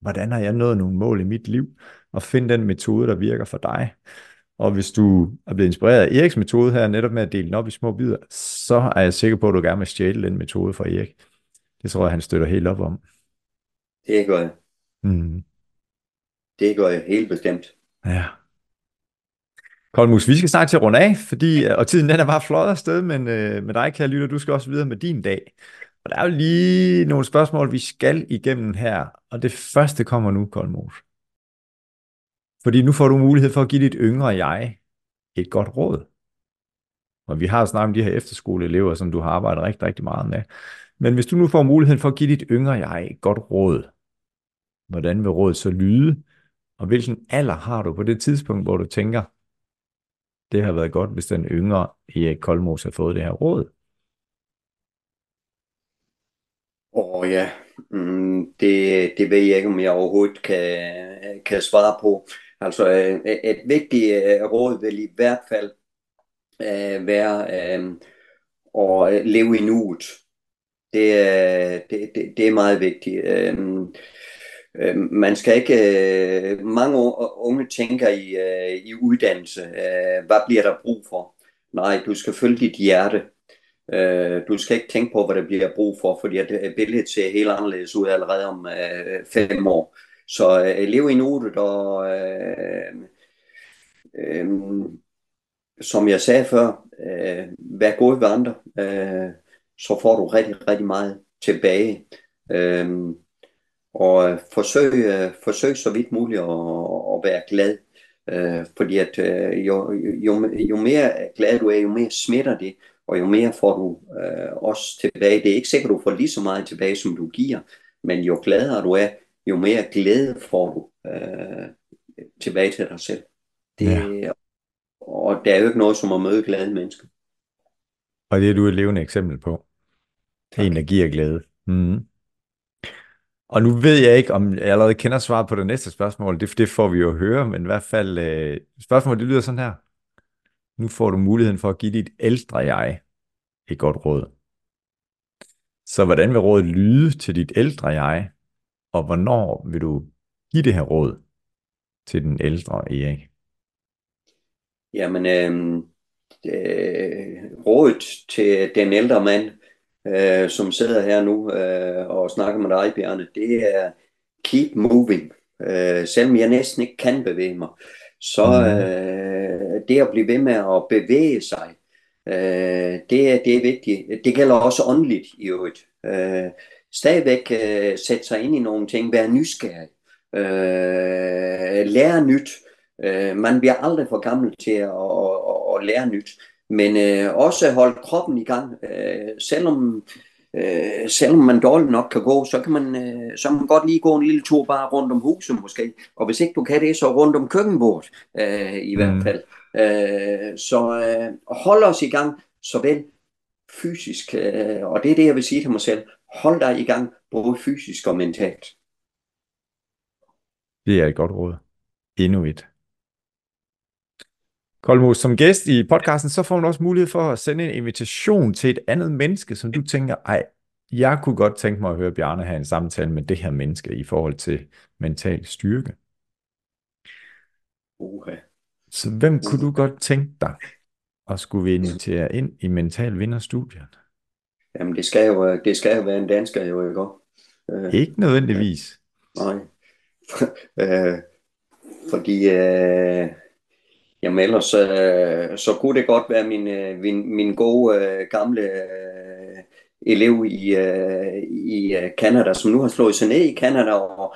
Speaker 1: Hvordan har jeg nået nogle mål i mit liv? Og finde den metode, der virker for dig. Og hvis du er blevet inspireret af Eriks metode her, netop med at dele den op i små bidder, så er jeg sikker på, at du gerne vil stjæle den metode fra Erik. Det tror jeg, han støtter helt op om.
Speaker 2: Det gør jeg. Mm. Det gør jeg helt bestemt.
Speaker 1: Ja. Kolmus, vi skal snart til at runde af, fordi, og tiden den er bare flot afsted, men øh, med dig, kære lytter, du skal også videre med din dag. Og der er jo lige nogle spørgsmål, vi skal igennem her, og det første kommer nu, Kolmus. Fordi nu får du mulighed for at give dit yngre jeg et godt råd. Og vi har snakket om de her efterskoleelever, som du har arbejdet rigtig, rigtig meget med. Men hvis du nu får muligheden for at give dit yngre jeg et godt råd, hvordan vil rådet så lyde? Og hvilken alder har du på det tidspunkt, hvor du tænker, det har været godt, hvis den yngre Erik Koldmos har fået det her råd?
Speaker 2: Åh oh, ja, mm, det, det ved jeg ikke, om jeg overhovedet kan, kan svare på. Altså øh, et vigtigt øh, råd vil i hvert fald øh, være øh, at leve i nuet. Det, det, det, det er meget vigtigt. Øh, man skal ikke, øh, mange unge tænker i, øh, i uddannelse, hvad bliver der brug for? Nej, du skal følge dit hjerte. Du skal ikke tænke på, hvad der bliver brug for, fordi at billedet ser helt anderledes ud allerede om fem år. Så øh, leve i nuet, og øh, øh, som jeg sagde før, øh, vær god ved andre, øh, så får du rigtig, rigtig meget tilbage. Øh, og forsøg, øh, forsøg så vidt muligt at, at være glad. Øh, fordi at øh, jo, jo, jo mere glad du er, jo mere smitter det, og jo mere får du øh, også tilbage. Det er ikke sikkert, at du får lige så meget tilbage, som du giver, men jo gladere du er, jo mere glæde får du øh, tilbage til dig selv. Det, ja. Og der er jo ikke noget som at møde glade mennesker.
Speaker 1: Og det er du et levende eksempel på. Tak. En, der giver glæde. Mm. Og nu ved jeg ikke, om jeg allerede kender svaret på det næste spørgsmål. Det, det får vi jo høre, men i hvert fald, øh, spørgsmålet det lyder sådan her. Nu får du muligheden for at give dit ældre jeg et godt råd. Så hvordan vil rådet lyde til dit ældre jeg, og hvornår vil du give det her råd til den ældre Erik?
Speaker 2: Jamen, øh, øh, rådet til den ældre mand, øh, som sidder her nu øh, og snakker med dig, Bjarne, det er keep moving. Øh, selvom jeg næsten ikke kan bevæge mig, så mm. øh, det at blive ved med at bevæge sig, øh, det, det er vigtigt. Det gælder også åndeligt i øvrigt. Øh, stadigvæk øh, sætte sig ind i nogle ting, være nysgerrig, øh, lære nyt. Øh, man bliver aldrig for gammel til at, at, at, at lære nyt, men øh, også holde kroppen i gang, øh, selvom Øh, selvom man dårligt nok kan gå, så kan man, øh, så kan man godt lige gå en lille tur bare rundt om huset måske. Og hvis ikke du kan det, så rundt om køkkenbordet øh, i hvert mm. fald. Øh, så øh, hold os i gang, såvel fysisk, øh, og det er det, jeg vil sige til mig selv. Hold dig i gang, både fysisk og mentalt.
Speaker 1: Det er et godt råd. Endnu et. Kolmo, som gæst i podcasten, så får man også mulighed for at sende en invitation til et andet menneske, som du tænker, ej, jeg kunne godt tænke mig at høre Bjarne have en samtale med det her menneske i forhold til mental styrke.
Speaker 2: Okay.
Speaker 1: Så hvem kunne du godt tænke dig at skulle invitere ind i Mental Vinderstudiet?
Speaker 2: Jamen, det skal jo, det skal jo være en dansker, jo ikke?
Speaker 1: Øh, ikke nødvendigvis.
Speaker 2: Nej. [laughs] øh, fordi øh, Jamen ellers, øh, så kunne det godt være min, øh, min, min gode øh, gamle øh, elev i, øh, i øh, Canada, som nu har slået sig ned i Canada og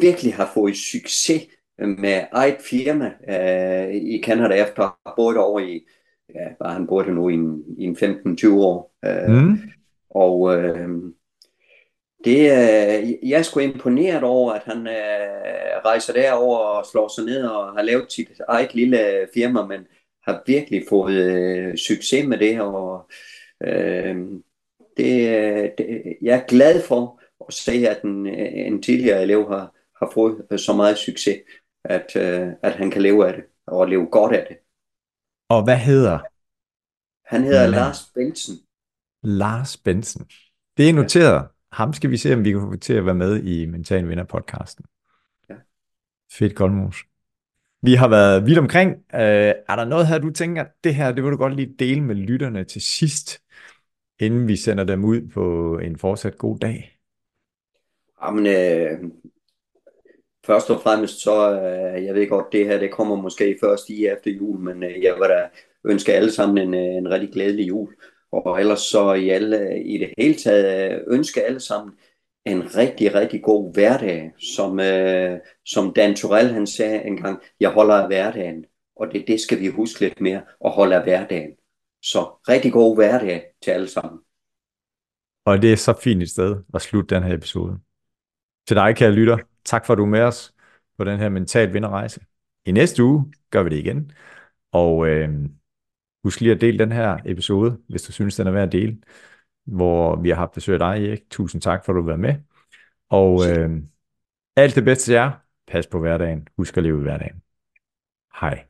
Speaker 2: virkelig har fået succes med eget firma øh, i Canada efter at have boet over i, ja, han boet nu i en, i en 15-20 år. Øh, mm. Og øh, det, øh, jeg er sgu imponeret over, at han øh, rejser derover og slår sig ned og har lavet sit eget lille firma, men har virkelig fået øh, succes med det, og øh, det, det, jeg er glad for at se, at en, en tidligere elev har, har fået så meget succes, at, øh, at han kan leve af det, og leve godt af det.
Speaker 1: Og hvad hedder?
Speaker 2: Han hedder. Lars Bensen.
Speaker 1: Lars Bensen. Det er noteret. Ja. Ham skal vi se, om vi kan få til at være med i Mental Vinder podcasten. Ja. Fedt, Goldmos. Vi har været vidt omkring. Uh, er der noget her, du tænker, det her, det vil du godt lige dele med lytterne til sidst, inden vi sender dem ud på en fortsat god dag?
Speaker 2: Jamen, øh, først og fremmest så, øh, jeg ved godt, det her, det kommer måske først i efter jul, men øh, jeg vil da ønske alle sammen en, øh, en rigtig glædelig jul. Og ellers så i, alle, i det hele taget øh, ønske alle sammen en rigtig, rigtig god hverdag, som, øh, som Dan Torell han sagde engang, jeg holder af hverdagen, og det, det skal vi huske lidt mere, at holde af hverdagen. Så rigtig god hverdag til alle sammen.
Speaker 1: Og det er så fint et sted at slutte den her episode. Til dig, kære lytter, tak for at du er med os på den her mental vinderrejse. I næste uge gør vi det igen. Og øh, Husk lige at dele den her episode, hvis du synes, den er værd at dele, hvor vi har haft besøg af dig, Erik. Tusind tak for, at du var med. Og øh, alt det bedste til jer. Pas på hverdagen. Husk at leve i hverdagen. Hej.